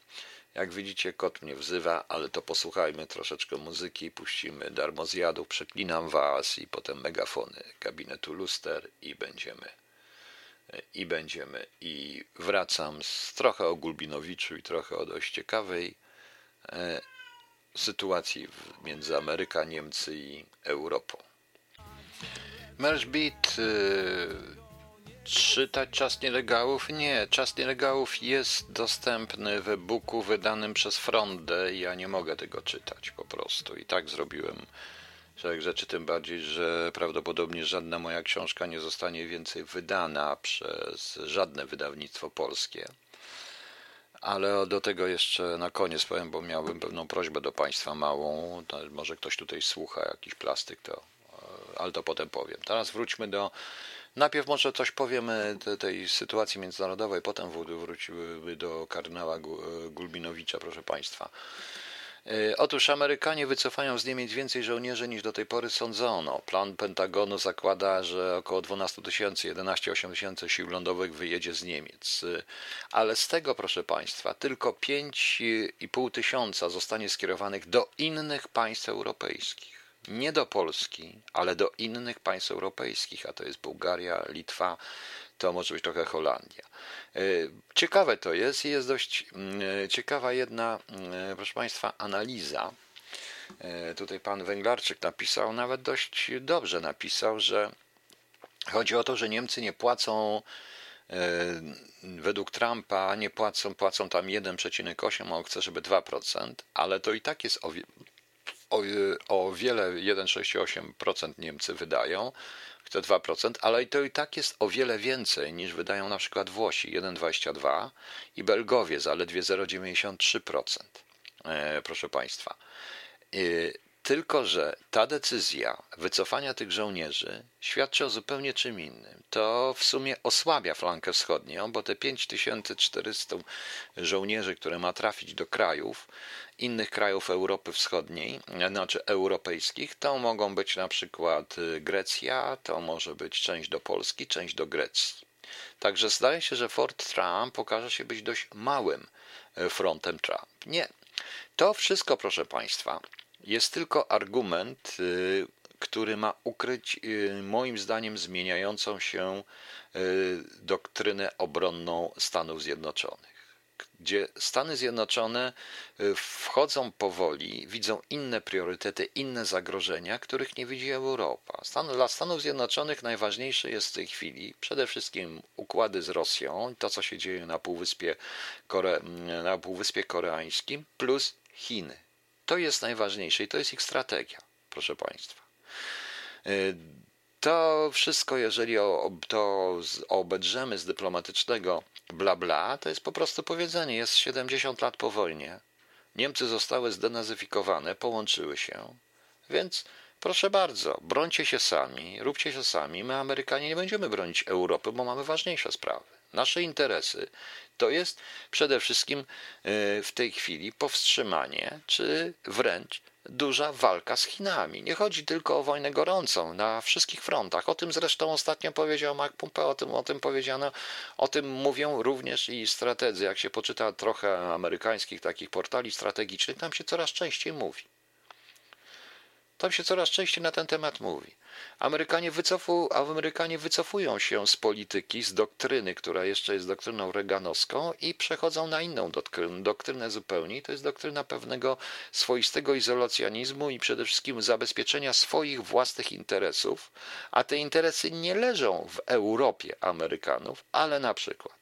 Jak widzicie, kot mnie wzywa, ale to posłuchajmy troszeczkę muzyki, puścimy darmozjadów, przeklinam was i potem megafony gabinetu luster i będziemy i będziemy i wracam z trochę o Gulbinowiczu i trochę o dość ciekawej e, sytuacji między Ameryka, Niemcy i Europą. Merge Beat Czytać Czas Nielegałów? Nie, Czas Nielegałów jest dostępny w e-booku wydanym przez Frondę i ja nie mogę tego czytać po prostu. I tak zrobiłem szereg rzeczy, tym bardziej, że prawdopodobnie żadna moja książka nie zostanie więcej wydana przez żadne wydawnictwo polskie. Ale do tego jeszcze na koniec powiem, bo miałbym pewną prośbę do Państwa małą. Może ktoś tutaj słucha, jakiś plastyk, to, ale to potem powiem. Teraz wróćmy do Najpierw może coś powiemy tej sytuacji międzynarodowej, potem wróciłyby do kardynała Gulbinowicza, proszę Państwa. E, otóż Amerykanie wycofają z Niemiec więcej żołnierzy niż do tej pory sądzono. Plan Pentagonu zakłada, że około 12 tysięcy, 11-8 tysięcy sił lądowych wyjedzie z Niemiec. E, ale z tego, proszę Państwa, tylko 5,5 tysiąca zostanie skierowanych do innych państw europejskich nie do Polski, ale do innych państw europejskich, a to jest Bułgaria, Litwa, to może być trochę Holandia. E, ciekawe to jest i jest dość mm, e, ciekawa jedna, mm, proszę Państwa, analiza. E, tutaj pan Węglarczyk napisał, nawet dość dobrze napisał, że chodzi o to, że Niemcy nie płacą według Trumpa nie płacą, płacą tam 1,8, a on chce, żeby 2%, ale to i tak jest o, o, o wiele 1,68% Niemcy wydają, chce 2%, ale to i tak jest o wiele więcej niż wydają na przykład Włosi 1,22 i Belgowie zaledwie 0,93%. E, proszę Państwa. Tylko, że ta decyzja wycofania tych żołnierzy świadczy o zupełnie czym innym. To w sumie osłabia flankę wschodnią, bo te 5400 żołnierzy, które ma trafić do krajów, innych krajów Europy Wschodniej, znaczy europejskich, to mogą być na przykład Grecja, to może być część do Polski, część do Grecji. Także zdaje się, że Fort Trump okaże się być dość małym frontem Trump. Nie. To wszystko, proszę Państwa, jest tylko argument, y, który ma ukryć, y, moim zdaniem, zmieniającą się y, doktrynę obronną Stanów Zjednoczonych gdzie Stany Zjednoczone wchodzą powoli, widzą inne priorytety, inne zagrożenia, których nie widzi Europa. Stan, dla Stanów Zjednoczonych najważniejsze jest w tej chwili przede wszystkim układy z Rosją, to co się dzieje na Półwyspie, Kore, na Półwyspie Koreańskim, plus Chiny. To jest najważniejsze i to jest ich strategia, proszę Państwa. Y, to wszystko, jeżeli to obedrzemy z dyplomatycznego bla bla, to jest po prostu powiedzenie. Jest 70 lat po wojnie. Niemcy zostały zdenazyfikowane, połączyły się, więc Proszę bardzo, brońcie się sami, róbcie się sami. My, Amerykanie, nie będziemy bronić Europy, bo mamy ważniejsze sprawy. Nasze interesy to jest przede wszystkim e, w tej chwili powstrzymanie, czy wręcz duża walka z Chinami. Nie chodzi tylko o wojnę gorącą na wszystkich frontach. O tym zresztą ostatnio powiedział Mark Pompeo, o tym, o tym powiedziano, o tym mówią również i strategzy. Jak się poczyta trochę amerykańskich takich portali strategicznych, tam się coraz częściej mówi. Tam się coraz częściej na ten temat mówi. Amerykanie, wycofu, Amerykanie wycofują się z polityki, z doktryny, która jeszcze jest doktryną reganowską i przechodzą na inną doktrynę, doktrynę zupełnie. To jest doktryna pewnego swoistego izolacjonizmu i przede wszystkim zabezpieczenia swoich własnych interesów, a te interesy nie leżą w Europie Amerykanów, ale na przykład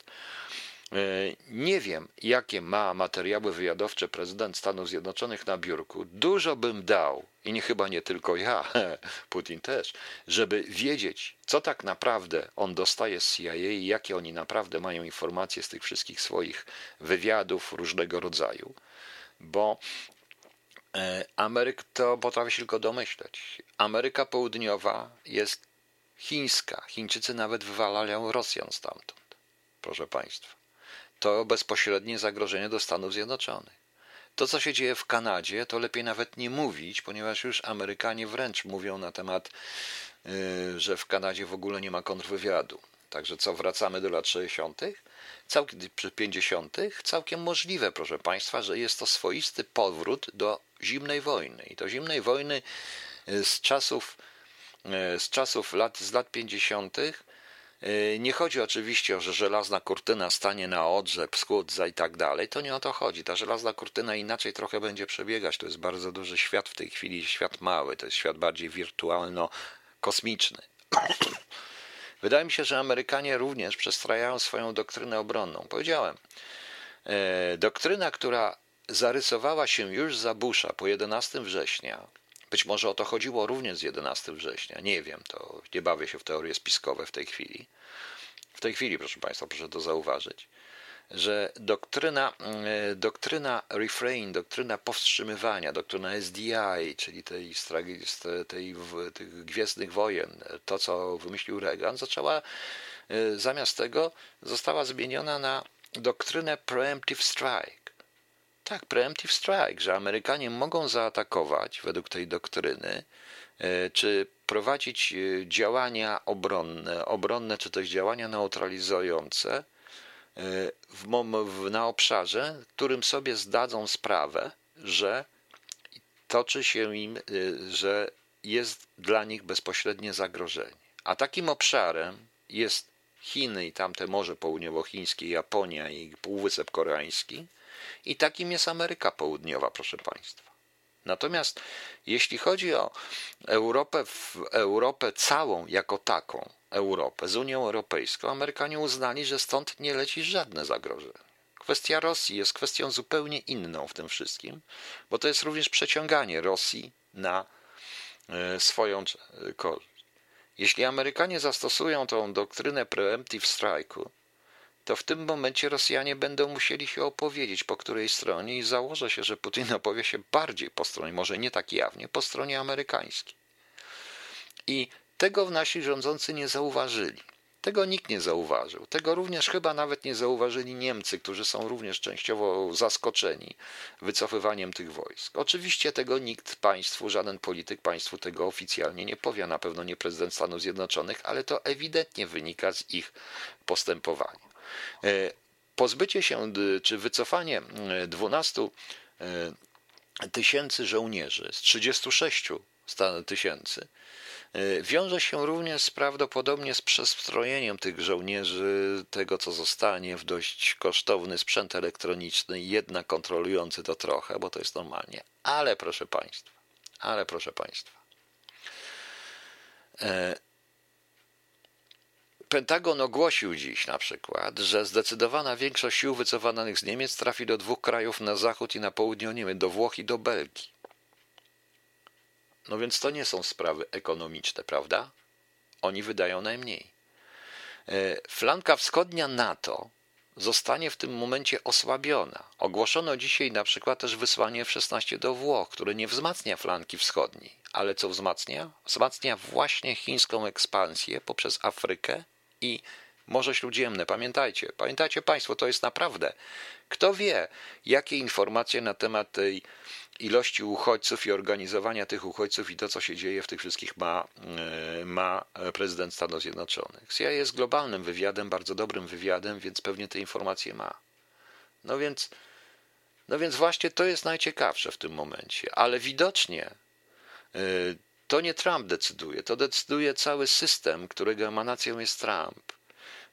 nie wiem, jakie ma materiały wywiadowcze prezydent Stanów Zjednoczonych na biurku. Dużo bym dał, i nie chyba nie tylko ja, *laughs* Putin też, żeby wiedzieć, co tak naprawdę on dostaje z CIA i jakie oni naprawdę mają informacje z tych wszystkich swoich wywiadów różnego rodzaju. Bo e, Ameryk to potrafi się tylko domyśleć. Ameryka Południowa jest chińska. Chińczycy nawet wywalają Rosjan stamtąd, proszę Państwa to bezpośrednie zagrożenie do Stanów Zjednoczonych. To, co się dzieje w Kanadzie, to lepiej nawet nie mówić, ponieważ już Amerykanie wręcz mówią na temat, y, że w Kanadzie w ogóle nie ma kontrwywiadu. Także co, wracamy do lat 60., całkiem, przy 50., całkiem możliwe, proszę Państwa, że jest to swoisty powrót do zimnej wojny. I to zimnej wojny y, z czasów, y, z czasów lat, z lat 50., E, nie chodzi oczywiście o, że żelazna kurtyna stanie na odrze, pskudza i tak dalej. To nie o to chodzi. Ta żelazna kurtyna inaczej trochę będzie przebiegać. To jest bardzo duży świat w tej chwili, świat mały. To jest świat bardziej wirtualno-kosmiczny. *coughs* Wydaje mi się, że Amerykanie również przestrajają swoją doktrynę obronną. Powiedziałem, e, doktryna, która zarysowała się już za Busha po 11 września, być może o to chodziło również z 11 września. Nie wiem, to nie bawię się w teorie spiskowe w tej chwili. W tej chwili, proszę Państwa, proszę to zauważyć, że doktryna, e, doktryna refrain, doktryna powstrzymywania, doktryna SDI, czyli tej, tej, tych gwiezdnych wojen, to co wymyślił Reagan, zaczęła e, zamiast tego została zmieniona na doktrynę preemptive strike tak, preemptive strike, że Amerykanie mogą zaatakować według tej doktryny, e, czy prowadzić e, działania obronne, obronne czy też działania neutralizujące e, w, w, na obszarze, którym sobie zdadzą sprawę, że toczy się im, że jest dla nich bezpośrednie zagrożenie. A takim obszarem jest Chiny i tamte Morze Południowochińskie, Japonia i Półwysep Koreański, i takim jest Ameryka Południowa, proszę Państwa. Natomiast jeśli chodzi o Europę, Europę całą jako taką, Europę z Unią Europejską, Amerykanie uznali, że stąd nie leci żadne zagrożenie. Kwestia Rosji jest kwestią zupełnie inną w tym wszystkim, bo to jest również przeciąganie Rosji na e, swoją korzyść. Jeśli Amerykanie zastosują tą doktrynę preemptive strike'u, to w tym momencie Rosjanie będą musieli się opowiedzieć po której stronie i założę się, że Putin opowie się bardziej po stronie, może nie tak jawnie, po stronie amerykańskiej. I tego nasi rządzący nie zauważyli. Tego nikt nie zauważył. Tego również chyba nawet nie zauważyli Niemcy, którzy są również częściowo zaskoczeni wycofywaniem tych wojsk. Oczywiście tego nikt państwu, żaden polityk państwu tego oficjalnie nie powie, na pewno nie prezydent Stanów Zjednoczonych, ale to ewidentnie wynika z ich postępowania. E, pozbycie się czy wycofanie 12 e, e, tysięcy żołnierzy z 36 tysięcy wiąże się również prawdopodobnie z przestrojeniem tych żołnierzy, tego co zostanie w dość kosztowny sprzęt elektroniczny, jednak kontrolujący to trochę, bo to jest normalnie. Ale proszę Państwa, ale proszę Państwa, Pentagon ogłosił dziś na przykład, że zdecydowana większość sił wycofanych z Niemiec trafi do dwóch krajów na zachód i na południe Niemiec, do Włoch i do Belgii. No więc to nie są sprawy ekonomiczne, prawda? Oni wydają najmniej. E, flanka wschodnia NATO zostanie w tym momencie osłabiona. Ogłoszono dzisiaj na przykład też wysłanie F-16 do Włoch, które nie wzmacnia flanki wschodniej, ale co wzmacnia? Wzmacnia właśnie chińską ekspansję poprzez Afrykę i Morze Śródziemne. Pamiętajcie, pamiętajcie Państwo, to jest naprawdę. Kto wie, jakie informacje na temat tej ilości uchodźców i organizowania tych uchodźców i to, co się dzieje w tych wszystkich ma, e, ma prezydent Stanów Zjednoczonych. CIA jest globalnym wywiadem, bardzo dobrym wywiadem, więc pewnie te informacje ma. No więc, no więc właśnie to jest najciekawsze w tym momencie, ale widocznie e, to nie Trump decyduje, to decyduje cały system, którego emanacją jest Trump.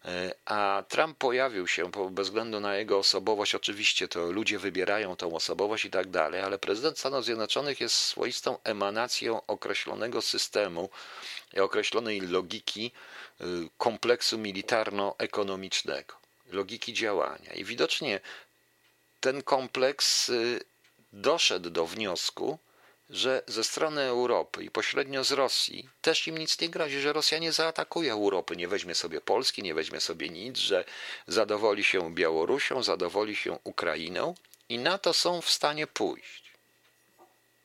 E, a Trump pojawił się bez względu na jego osobowość. Oczywiście to ludzie wybierają tą osobowość i tak dalej, ale prezydent Stanów Zjednoczonych jest swoistą emanacją określonego systemu określonej logiki y, kompleksu militarno-ekonomicznego, logiki działania. I widocznie ten kompleks y, doszedł do wniosku, że ze strony Europy i pośrednio z Rosji też im nic nie grozi, że Rosja nie zaatakuje Europy, nie weźmie sobie Polski, nie weźmie sobie nic, że zadowoli się Białorusią, zadowoli się Ukrainą i na to są w stanie pójść.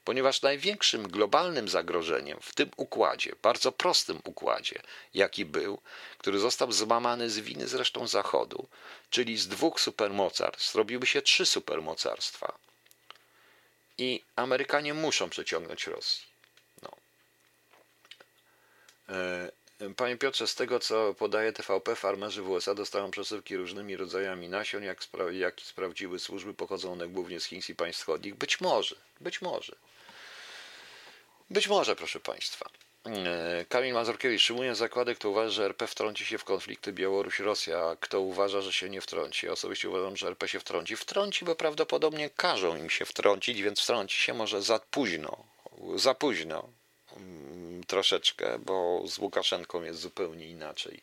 Ponieważ największym globalnym zagrożeniem w tym układzie, bardzo prostym układzie, jaki był, który został złamany z winy zresztą Zachodu, czyli z dwóch supermocarstw, zrobiły się trzy supermocarstwa i Amerykanie muszą przeciągnąć Rosji. No. E, panie Piotrze, z tego co podaje TVP, farmerzy w USA dostają przesyłki różnymi rodzajami nasion, jak, spra jak sprawdziły służby, pochodzą one głównie z Chin i państw wschodnich. Być może, być może. Być może, proszę Państwa. E, Kamil Mazurkiewicz, mówiąc zakłady, kto uważa, że RP wtrąci się w konflikty Białoruś-Rosja, a kto uważa, że się nie wtrąci? Osobiście uważam, że RP się wtrąci. Wtrąci, bo prawdopodobnie każą im się wtrącić, więc wtrąci się może za późno. Za późno mm, troszeczkę, bo z Łukaszenką jest zupełnie inaczej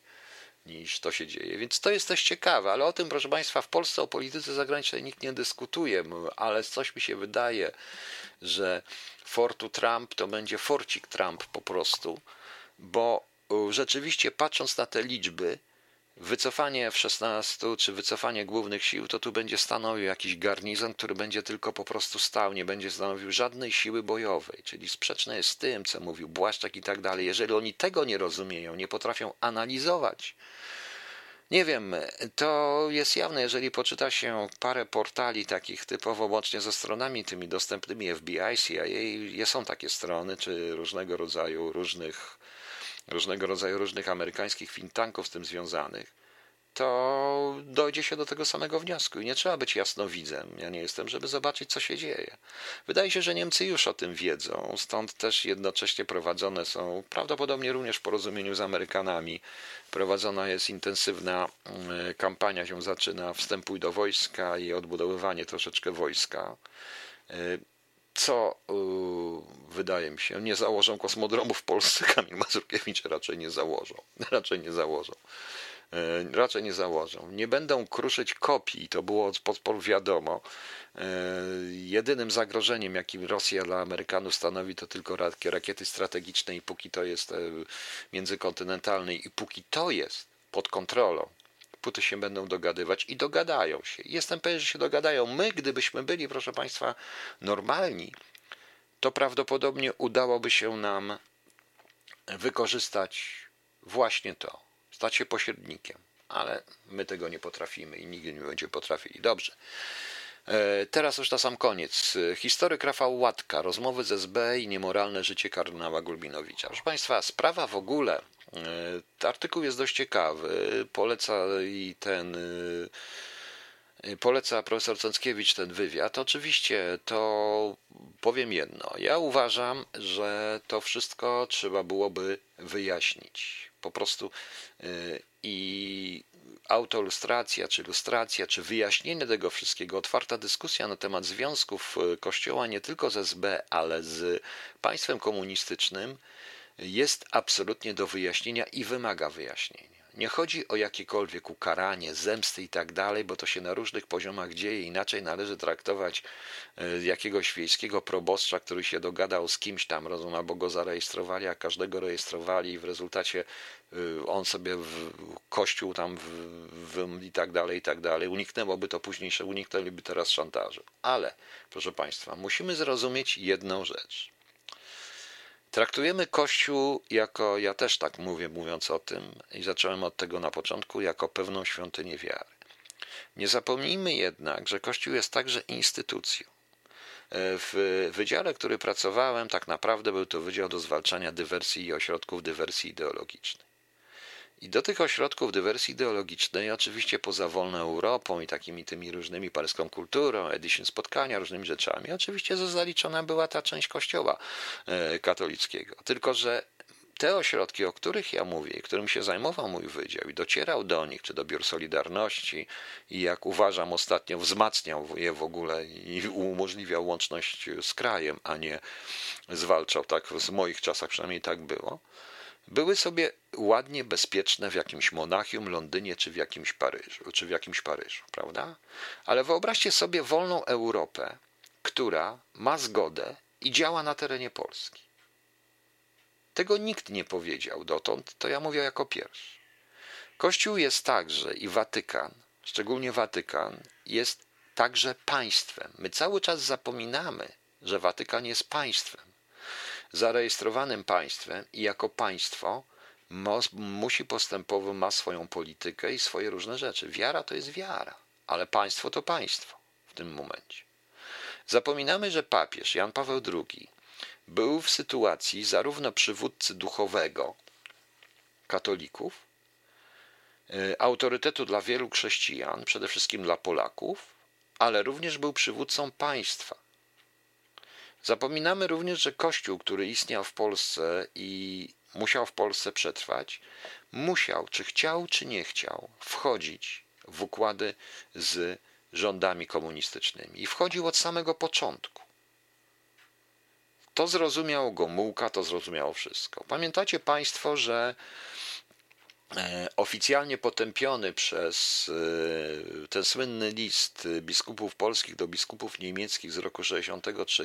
niż to się dzieje. Więc to jest też ciekawe, ale o tym, proszę Państwa, w Polsce o polityce zagranicznej nikt nie dyskutuje, ale coś mi się wydaje, że Fortu Trump to będzie Forcik Trump po prostu, bo rzeczywiście patrząc na te liczby, wycofanie w 16 czy wycofanie głównych sił, to tu będzie stanowił jakiś garnizon, który będzie tylko po prostu stał, nie będzie stanowił żadnej siły bojowej, czyli sprzeczne jest z tym, co mówił Błaszczak i tak dalej. Jeżeli oni tego nie rozumieją, nie potrafią analizować, nie wiem, to jest jawne, jeżeli poczyta się parę portali takich typowo łącznie ze stronami tymi dostępnymi FBI, CIA, są takie strony, czy różnego rodzaju różnych różnego rodzaju różnych amerykańskich think tanków z tym związanych, to dojdzie się do tego samego wniosku i nie trzeba być jasnowidzem. Ja nie jestem, żeby zobaczyć, co się dzieje. Wydaje się, że Niemcy już o tym wiedzą, stąd też jednocześnie prowadzone są, prawdopodobnie również w porozumieniu z Amerykanami, prowadzona jest intensywna mm, kampania, się zaczyna, wstępuj do wojska i odbudowywanie troszeczkę wojska. Co yy, wydaje mi się, nie założą kosmodromu w Polsce. *laughs* Kamil Mazurkiewicz raczej nie założą. *laughs* Raczej nie założą. Yy, raczej nie założą. Nie będą kruszyć kopii, to było od podporu wiadomo. Yy, jedynym zagrożeniem, jakim Rosja dla Amerykanów stanowi, to tylko rakiety strategiczne i póki to jest międzykontynentalne i póki to jest pod kontrolą póty się będą dogadywać i dogadają się. Jestem pewien, że się dogadają. My, gdybyśmy byli, proszę Państwa, normalni, to prawdopodobnie udałoby się nam wykorzystać właśnie to, stać się pośrednikiem, ale my tego nie potrafimy i nigdy nie będziemy potrafili. Dobrze. E, teraz już na sam koniec. Historyk Rafał Łatka, rozmowy z SB i niemoralne życie kardynała Gulbinowicza. Proszę Państwa, sprawa w ogóle artykuł jest dość ciekawy. Poleca i ten. E, poleca profesor Cąckiewicz ten wywiad. Oczywiście to powiem jedno. Ja uważam, że to wszystko trzeba byłoby wyjaśnić. Po prostu e, i autolustracja, czy lustracja, czy wyjaśnienie tego wszystkiego, otwarta dyskusja na temat związków Kościoła nie tylko z SB, ale z państwem komunistycznym jest absolutnie do wyjaśnienia i wymaga wyjaśnienia. Nie chodzi o jakiekolwiek ukaranie, zemsty i tak dalej, bo to się na różnych poziomach dzieje. Inaczej należy traktować e, jakiegoś wiejskiego proboszcza, który się dogadał z kimś tam, rozumiem, albo go zarejestrowali, a każdego rejestrowali i w rezultacie e, on sobie w kościół tam w, i tak dalej, i tak dalej. Uniknęłoby to późniejsze, uniknęliby teraz szantażu. Ale, proszę Państwa, musimy zrozumieć jedną rzecz Traktujemy Kościół jako, ja też tak mówię, mówiąc o tym, i zacząłem od tego na początku, jako pewną świątynię wiary. Nie zapomnijmy jednak, że Kościół jest także instytucją. W wydziale, który pracowałem, tak naprawdę był to Wydział do Zwalczania Dywersji i Ośrodków Dywersji Ideologicznej. I do tych ośrodków dywersji ideologicznej, oczywiście poza wolną Europą i takimi tymi różnymi paryską kulturą, edition spotkania, różnymi rzeczami, oczywiście zaliczona była ta część kościoła e, katolickiego. Tylko, że te ośrodki, o których ja mówię i którym się zajmował mój wydział i docierał do nich, czy do biur Solidarności i jak uważam ostatnio wzmacniał je w ogóle i umożliwiał łączność z krajem, a nie zwalczał, tak w moich czasach przynajmniej tak było, były sobie ładnie bezpieczne w jakimś Monachium, Londynie czy w jakimś Paryżu, czy w jakimś Paryżu, prawda? Ale wyobraźcie sobie wolną Europę, która ma zgodę i działa na terenie Polski. Tego nikt nie powiedział dotąd, to ja mówię jako pierwszy. Kościół jest także i Watykan, szczególnie Watykan, jest także państwem. My cały czas zapominamy, że Watykan jest państwem zarejestrowanym państwem i jako państwo musi postępować, ma swoją politykę i swoje różne rzeczy. Wiara to jest wiara, ale państwo to państwo w tym momencie. Zapominamy, że papież Jan Paweł II był w sytuacji zarówno przywódcy duchowego katolików, e, autorytetu dla wielu chrześcijan, przede wszystkim dla Polaków, ale również był przywódcą państwa Zapominamy również, że Kościół, który istniał w Polsce i musiał w Polsce przetrwać, musiał, czy chciał, czy nie chciał, wchodzić w układy z rządami komunistycznymi. I wchodził od samego początku. To zrozumiał Gomułka, to zrozumiało wszystko. Pamiętacie Państwo, że oficjalnie potępiony przez e, ten słynny list biskupów polskich do biskupów niemieckich z roku 63,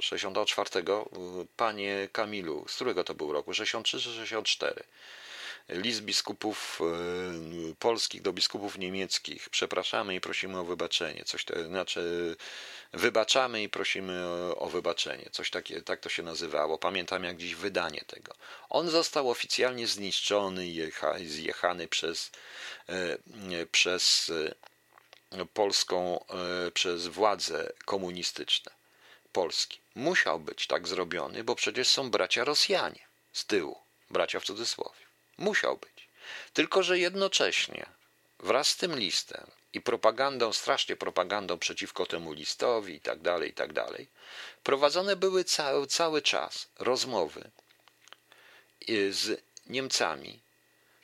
64, panie Kamilu, z którego to był roku? 63 czy 64? List biskupów e, polskich do biskupów niemieckich. Przepraszamy i prosimy o wybaczenie. Coś to znaczy, wybaczamy i prosimy o, wybaczenie. Coś takie, tak to się nazywało. Pamiętam jak dziś wydanie tego. On został oficjalnie zniszczony i zjechany przez, e, przez e, polską, przez władze komunistyczne Polski. Musiał być tak zrobiony, bo przecież są bracia Rosjanie z tyłu, bracia w cudzysłowie. Musiał być. Tylko, że jednocześnie wraz z tym listem i propagandą, strasznie propagandą przeciwko temu listowi i tak dalej, i tak dalej, prowadzone były cały, cały czas rozmowy z Niemcami,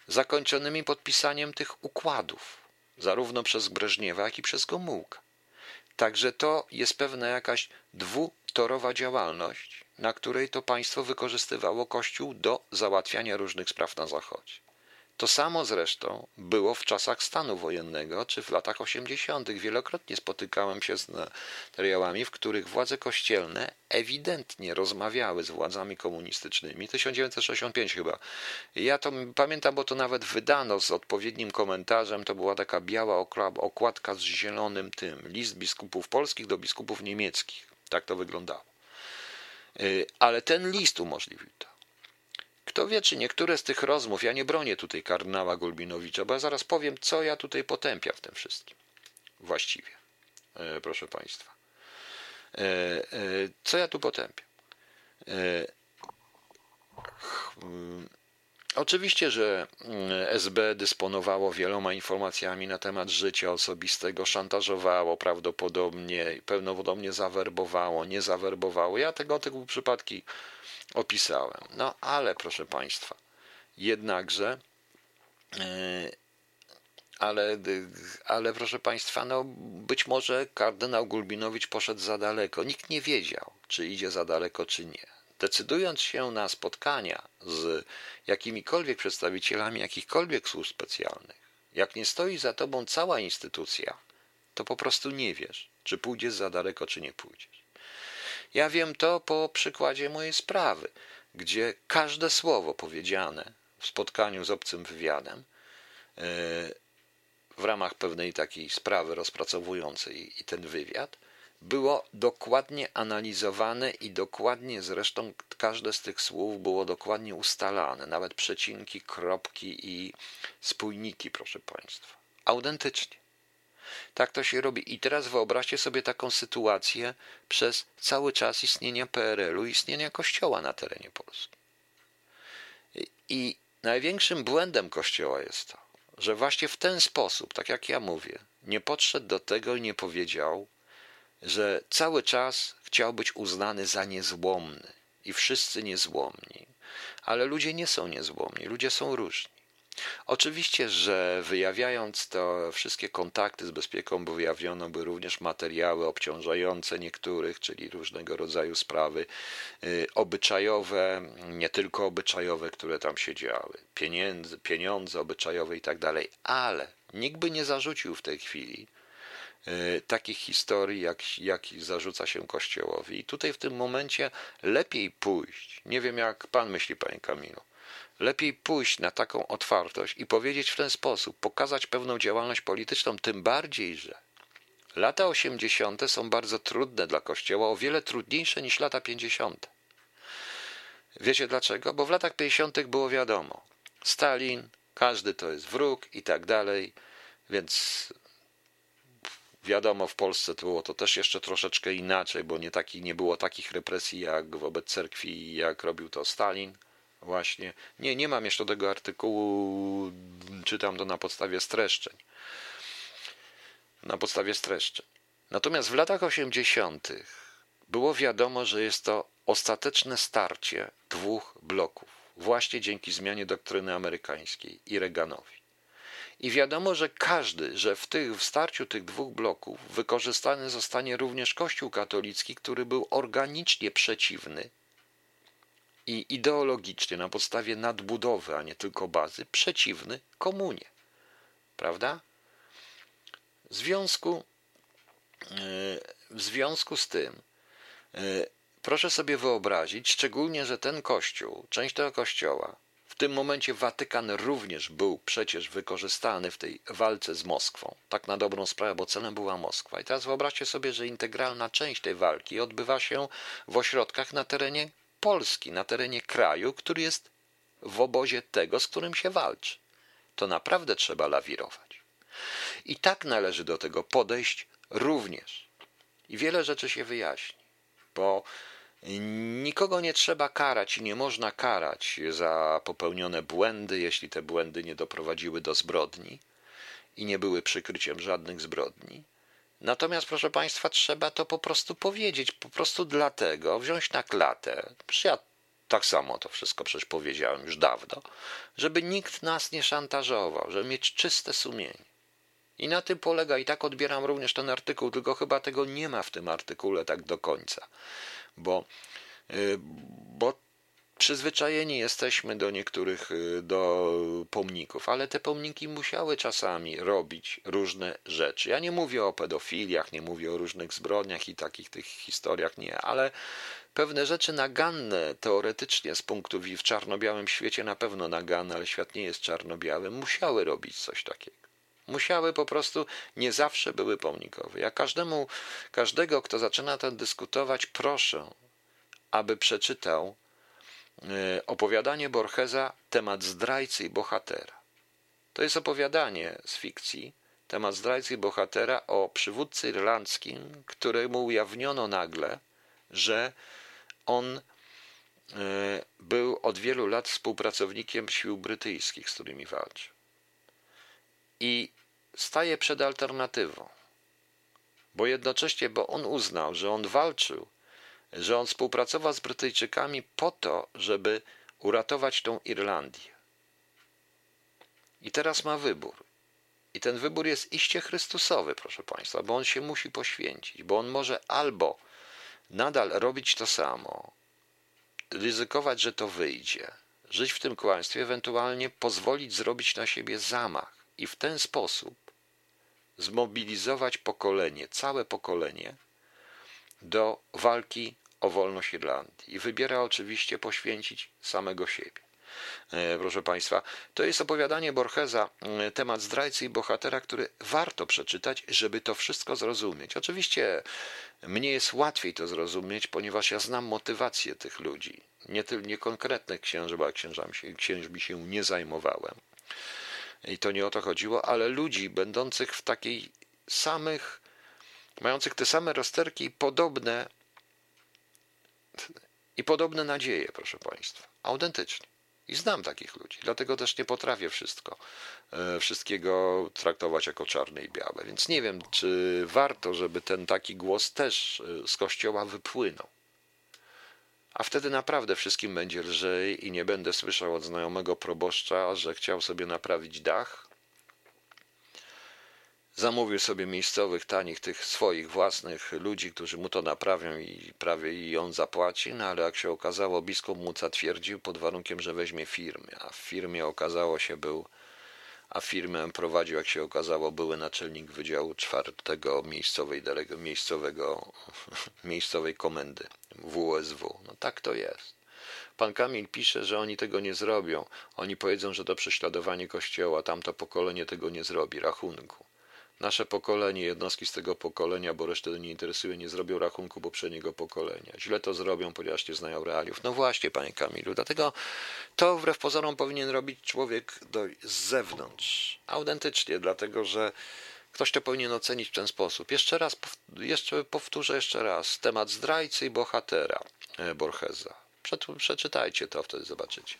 zakończonymi podpisaniem tych układów, zarówno przez Breżniewa, jak i przez Gomułka. Także to jest pewna jakaś dwutorowa działalność, na której to państwo wykorzystywało Kościół do załatwiania różnych spraw na Zachodzie. To samo zresztą było w czasach stanu wojennego czy w latach 80. Wielokrotnie spotykałem się z materiałami, w których władze kościelne ewidentnie rozmawiały z władzami komunistycznymi. 1965 chyba. Ja to pamiętam, bo to nawet wydano z odpowiednim komentarzem. To była taka biała okładka z zielonym tym. List biskupów polskich do biskupów niemieckich. Tak to wyglądało. Y, ale ten list umożliwił to. Kto wie, czy niektóre z tych rozmów, ja nie bronię tutaj kardynała Gulbinowicza, bo ja zaraz powiem, co ja tutaj potępiam w tym wszystkim. Właściwie, e, proszę Państwa. E, co ja tu potępiam? Oczywiście, że mm, SB dysponowało wieloma informacjami na temat życia osobistego, szantażowało prawdopodobnie, prawdopodobnie zawerbowało, nie zawerbowało. Ja tego, tego przypadki opisałem. No ale proszę Państwa, jednakże, e, ale, ale proszę Państwa, no być może kardynał Gulbinowicz poszedł za daleko. Nikt nie wiedział, czy idzie za daleko, czy nie. Decydując się na spotkania z jakimikolwiek przedstawicielami jakichkolwiek służb specjalnych, jak nie stoi za tobą cała instytucja, to po prostu nie wiesz, czy pójdziesz za daleko, czy nie pójdziesz. Ja wiem to po przykładzie mojej sprawy, gdzie każde słowo powiedziane w spotkaniu z obcym wywiadem e, w ramach pewnej takiej sprawy rozpracowującej i ten wywiad było dokładnie analizowane i dokładnie zresztą każde z tych słów było dokładnie ustalane, nawet przecinki, kropki i spójniki, proszę Państwa. Autentycznie. Tak to się robi. I teraz wyobraźcie sobie taką sytuację przez cały czas istnienia PRL-u, istnienia Kościoła na terenie Polski. I największym błędem Kościoła jest to, że właśnie w ten sposób, tak jak ja mówię, nie podszedł do tego i nie powiedział, że cały czas chciał być uznany za niezłomny i wszyscy niezłomni. Ale ludzie nie są niezłomni, ludzie są różni. Oczywiście, że wyjawiając to wszystkie kontakty z bezpieką, bo wyjawiono by również materiały obciążające niektórych, czyli różnego rodzaju sprawy y, obyczajowe, nie tylko obyczajowe, które tam się działy, pieniądze, pieniądze obyczajowe i tak dalej, ale nikt by nie zarzucił w tej chwili, takich historii, jak, jak zarzuca się Kościołowi. I tutaj w tym momencie lepiej pójść. Nie wiem, jak pan myśli, panie Kamilu. Lepiej pójść na taką otwartość i powiedzieć w ten sposób, pokazać pewną działalność polityczną, tym bardziej, że lata 80. są bardzo trudne dla Kościoła, o wiele trudniejsze niż lata 50. Wiecie dlaczego? Bo w latach 50. było wiadomo, Stalin, każdy to jest wróg i tak dalej, więc wiadomo, w Polsce to było to też jeszcze troszeczkę inaczej, bo nie, taki, nie było takich represji jak wobec cerkwi, jak robił to Stalin. Właśnie. Nie, nie mam jeszcze tego artykułu, czytam to na podstawie streszczeń. Na podstawie streszczeń. Natomiast w latach 80. było wiadomo, że jest to ostateczne starcie dwóch bloków, właśnie dzięki zmianie doktryny amerykańskiej i Reaganowi. I wiadomo, że każdy, że w, tych, w starciu tych dwóch bloków wykorzystany zostanie również Kościół katolicki, który był organicznie przeciwny i ideologicznie na podstawie nadbudowy, a nie tylko bazy, przeciwny komunie. Prawda? W związku, e, w związku z tym, e, proszę sobie wyobrazić, szczególnie, że ten kościół, część tego kościoła, tym momencie Watykan również był przecież wykorzystany w tej walce z Moskwą. Tak na dobrą sprawę, bo celem była Moskwa. I teraz wyobraźcie sobie, że integralna część tej walki odbywa się w ośrodkach na terenie Polski, na terenie kraju, który jest w obozie tego, z którym się walczy. To naprawdę trzeba lawirować. I tak należy do tego podejść również. I wiele rzeczy się wyjaśni, bo nikogo nie trzeba karać i nie można karać za popełnione błędy, jeśli te błędy nie doprowadziły do zbrodni i nie były przykryciem żadnych zbrodni. Natomiast, proszę Państwa, trzeba to po prostu powiedzieć, po prostu dlatego wziąć na klatę. Ja tak samo to wszystko przecież powiedziałem już dawno, żeby nikt nas nie szantażował, żeby mieć czyste sumienie. I na tym polega, i tak odbieram również ten artykuł, tylko chyba tego nie ma w tym artykule tak do końca, bo, y, bo Przyzwyczajeni jesteśmy do niektórych y, do pomników, ale te pomniki musiały czasami robić różne rzeczy. Ja nie mówię o pedofiliach, nie mówię o różnych zbrodniach i takich tych historiach, nie, ale pewne rzeczy naganne teoretycznie z punktu widzenia w czarno-białym świecie na pewno naganne, ale świat nie jest czarno-biały, musiały robić coś takiego. Musiały po prostu, nie zawsze były pomnikowe. Ja każdemu, każdego, kto zaczyna ten dyskutować, proszę, aby przeczytał E, opowiadanie Borgesa temat zdrajcy i bohatera. To jest opowiadanie z fikcji, temat zdrajcy i bohatera o przywódcy irlandzkim, któremu ujawniono nagle, że on e, był od wielu lat współpracownikiem sił brytyjskich, z którymi walczył. I staje przed alternatywą, bo jednocześnie, bo on uznał, że on walczył że on współpracował z Brytyjczykami po to, żeby uratować tą Irlandię. I teraz ma wybór. I ten wybór jest iście Chrystusowy, proszę Państwa, bo on się musi poświęcić, bo on może albo nadal robić to samo, ryzykować, że to wyjdzie, żyć w tym kłamstwie, ewentualnie pozwolić zrobić na siebie zamach i w ten sposób zmobilizować pokolenie, całe pokolenie do walki o wolność Irlandii i wybiera oczywiście poświęcić samego siebie. e, proszę Państwa, to jest opowiadanie Borgesa, e, temat zdrajcy i bohatera, który warto przeczytać, żeby to wszystko zrozumieć. Oczywiście mnie jest łatwiej to zrozumieć, ponieważ ja znam motywację tych ludzi. Nie, nie konkretne księży, bo księżami się, księżmi się nie zajmowałem. I to nie o to chodziło, ale ludzi będących w takiej samych, mających te same rozterki i podobne i podobne nadzieje, proszę Państwa. Autentycznie. I znam takich ludzi, dlatego też nie potrafię wszystko, e, wszystkiego traktować jako czarne i białe. Więc nie wiem, czy warto, żeby ten taki głos też e, z kościoła wypłynął. A wtedy naprawdę wszystkim będzie lżej i nie będę słyszał od znajomego proboszcza, że chciał sobie naprawić dach, zamówił sobie miejscowych, tanich, tych swoich własnych ludzi, którzy mu to naprawią i prawie i on zapłaci, no ale jak się okazało, biskup mu zatwierdził pod warunkiem, że weźmie firmę, a w firmie okazało się był, a firmę prowadził, jak się okazało, były naczelnik Wydziału Czwartego miejscowej, miejscowego, *laughs* miejscowej komendy WSW. No tak to jest. Pan Kamil pisze, że oni tego nie zrobią. Oni powiedzą, że to prześladowanie kościoła, tamto pokolenie tego nie zrobi, rachunku. Nasze pokolenie, jednostki z tego pokolenia, bo resztę nie interesuje, nie zrobią rachunku poprzedniego pokolenia. Źle to zrobią, ponieważ nie znają realiów. No właśnie, panie Kamilu, dlatego to wbrew pozorom powinien robić człowiek do, z zewnątrz. Autentycznie, dlatego że ktoś to powinien ocenić w ten sposób. Jeszcze raz, jeszcze powtórzę jeszcze raz. Temat zdrajcy i bohatera e, Borgesa. Przeczytajcie to, wtedy zobaczycie.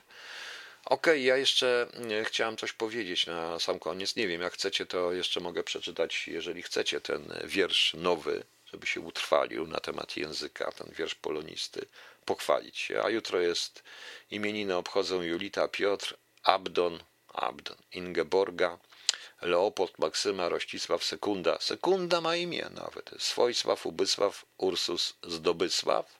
Okej, okay, ja jeszcze mm, chciałem coś powiedzieć na sam koniec. Nie wiem, jak chcecie, to jeszcze mogę przeczytać, jeżeli chcecie, ten wiersz nowy, żeby się utrwalił na temat języka, ten wiersz polonisty, pochwalić się. A jutro jest imieniny obchodzą Julita, Piotr, Abdon, Abdon, Ingeborga, Leopold, Maksyma, Rościsław, Sekunda. Sekunda ma imię nawet. Swojsław, Ubysław, Ursus, Zdobysław,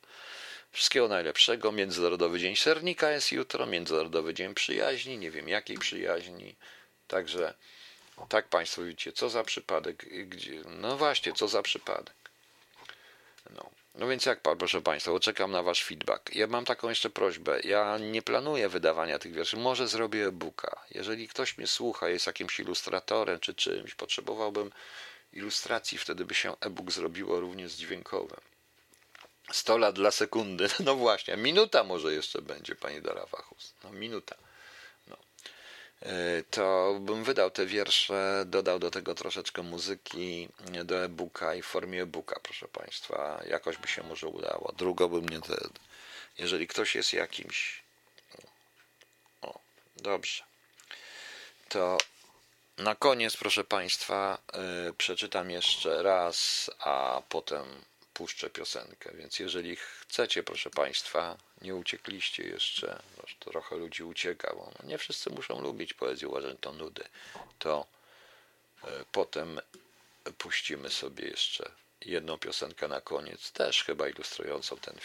Wszystkiego najlepszego. Międzynarodowy Dzień Sernika jest jutro, Międzynarodowy Dzień Przyjaźni, nie wiem jakiej przyjaźni. Także tak Państwo widzicie, co za przypadek, gdzie, no właśnie, co za przypadek. No. No więc jak, proszę Państwa, czekam na Wasz feedback. Ja mam taką jeszcze prośbę. Ja nie planuję wydawania tych wierszy. Może zrobię e-booka. Jeżeli ktoś mnie słucha, jest jakimś ilustratorem czy czymś, potrzebowałbym ilustracji, wtedy by się e-book zrobiło również dźwiękowym. 100 lat dla sekundy. *laughs* No właśnie, minuta może jeszcze będzie, pani Dora Fachus. No minuta. No. E, to bym wydał te wiersze, dodał do tego troszeczkę muzyki do e-booka i w formie e-booka, proszę państwa. Jakoś by się może udało. Drugo bym nie... Jeżeli ktoś jest jakimś... O, dobrze. To na koniec, proszę państwa, yy, przeczytam jeszcze raz, a potem puszczę piosenkę. Więc jeżeli chcecie, proszę Państwa, nie uciekliście jeszcze, trochę ludzi ucieka, bo nie wszyscy muszą lubić poezję, to nudy, to e, potem puścimy sobie jeszcze jedną piosenkę na koniec, też chyba ilustrującą ten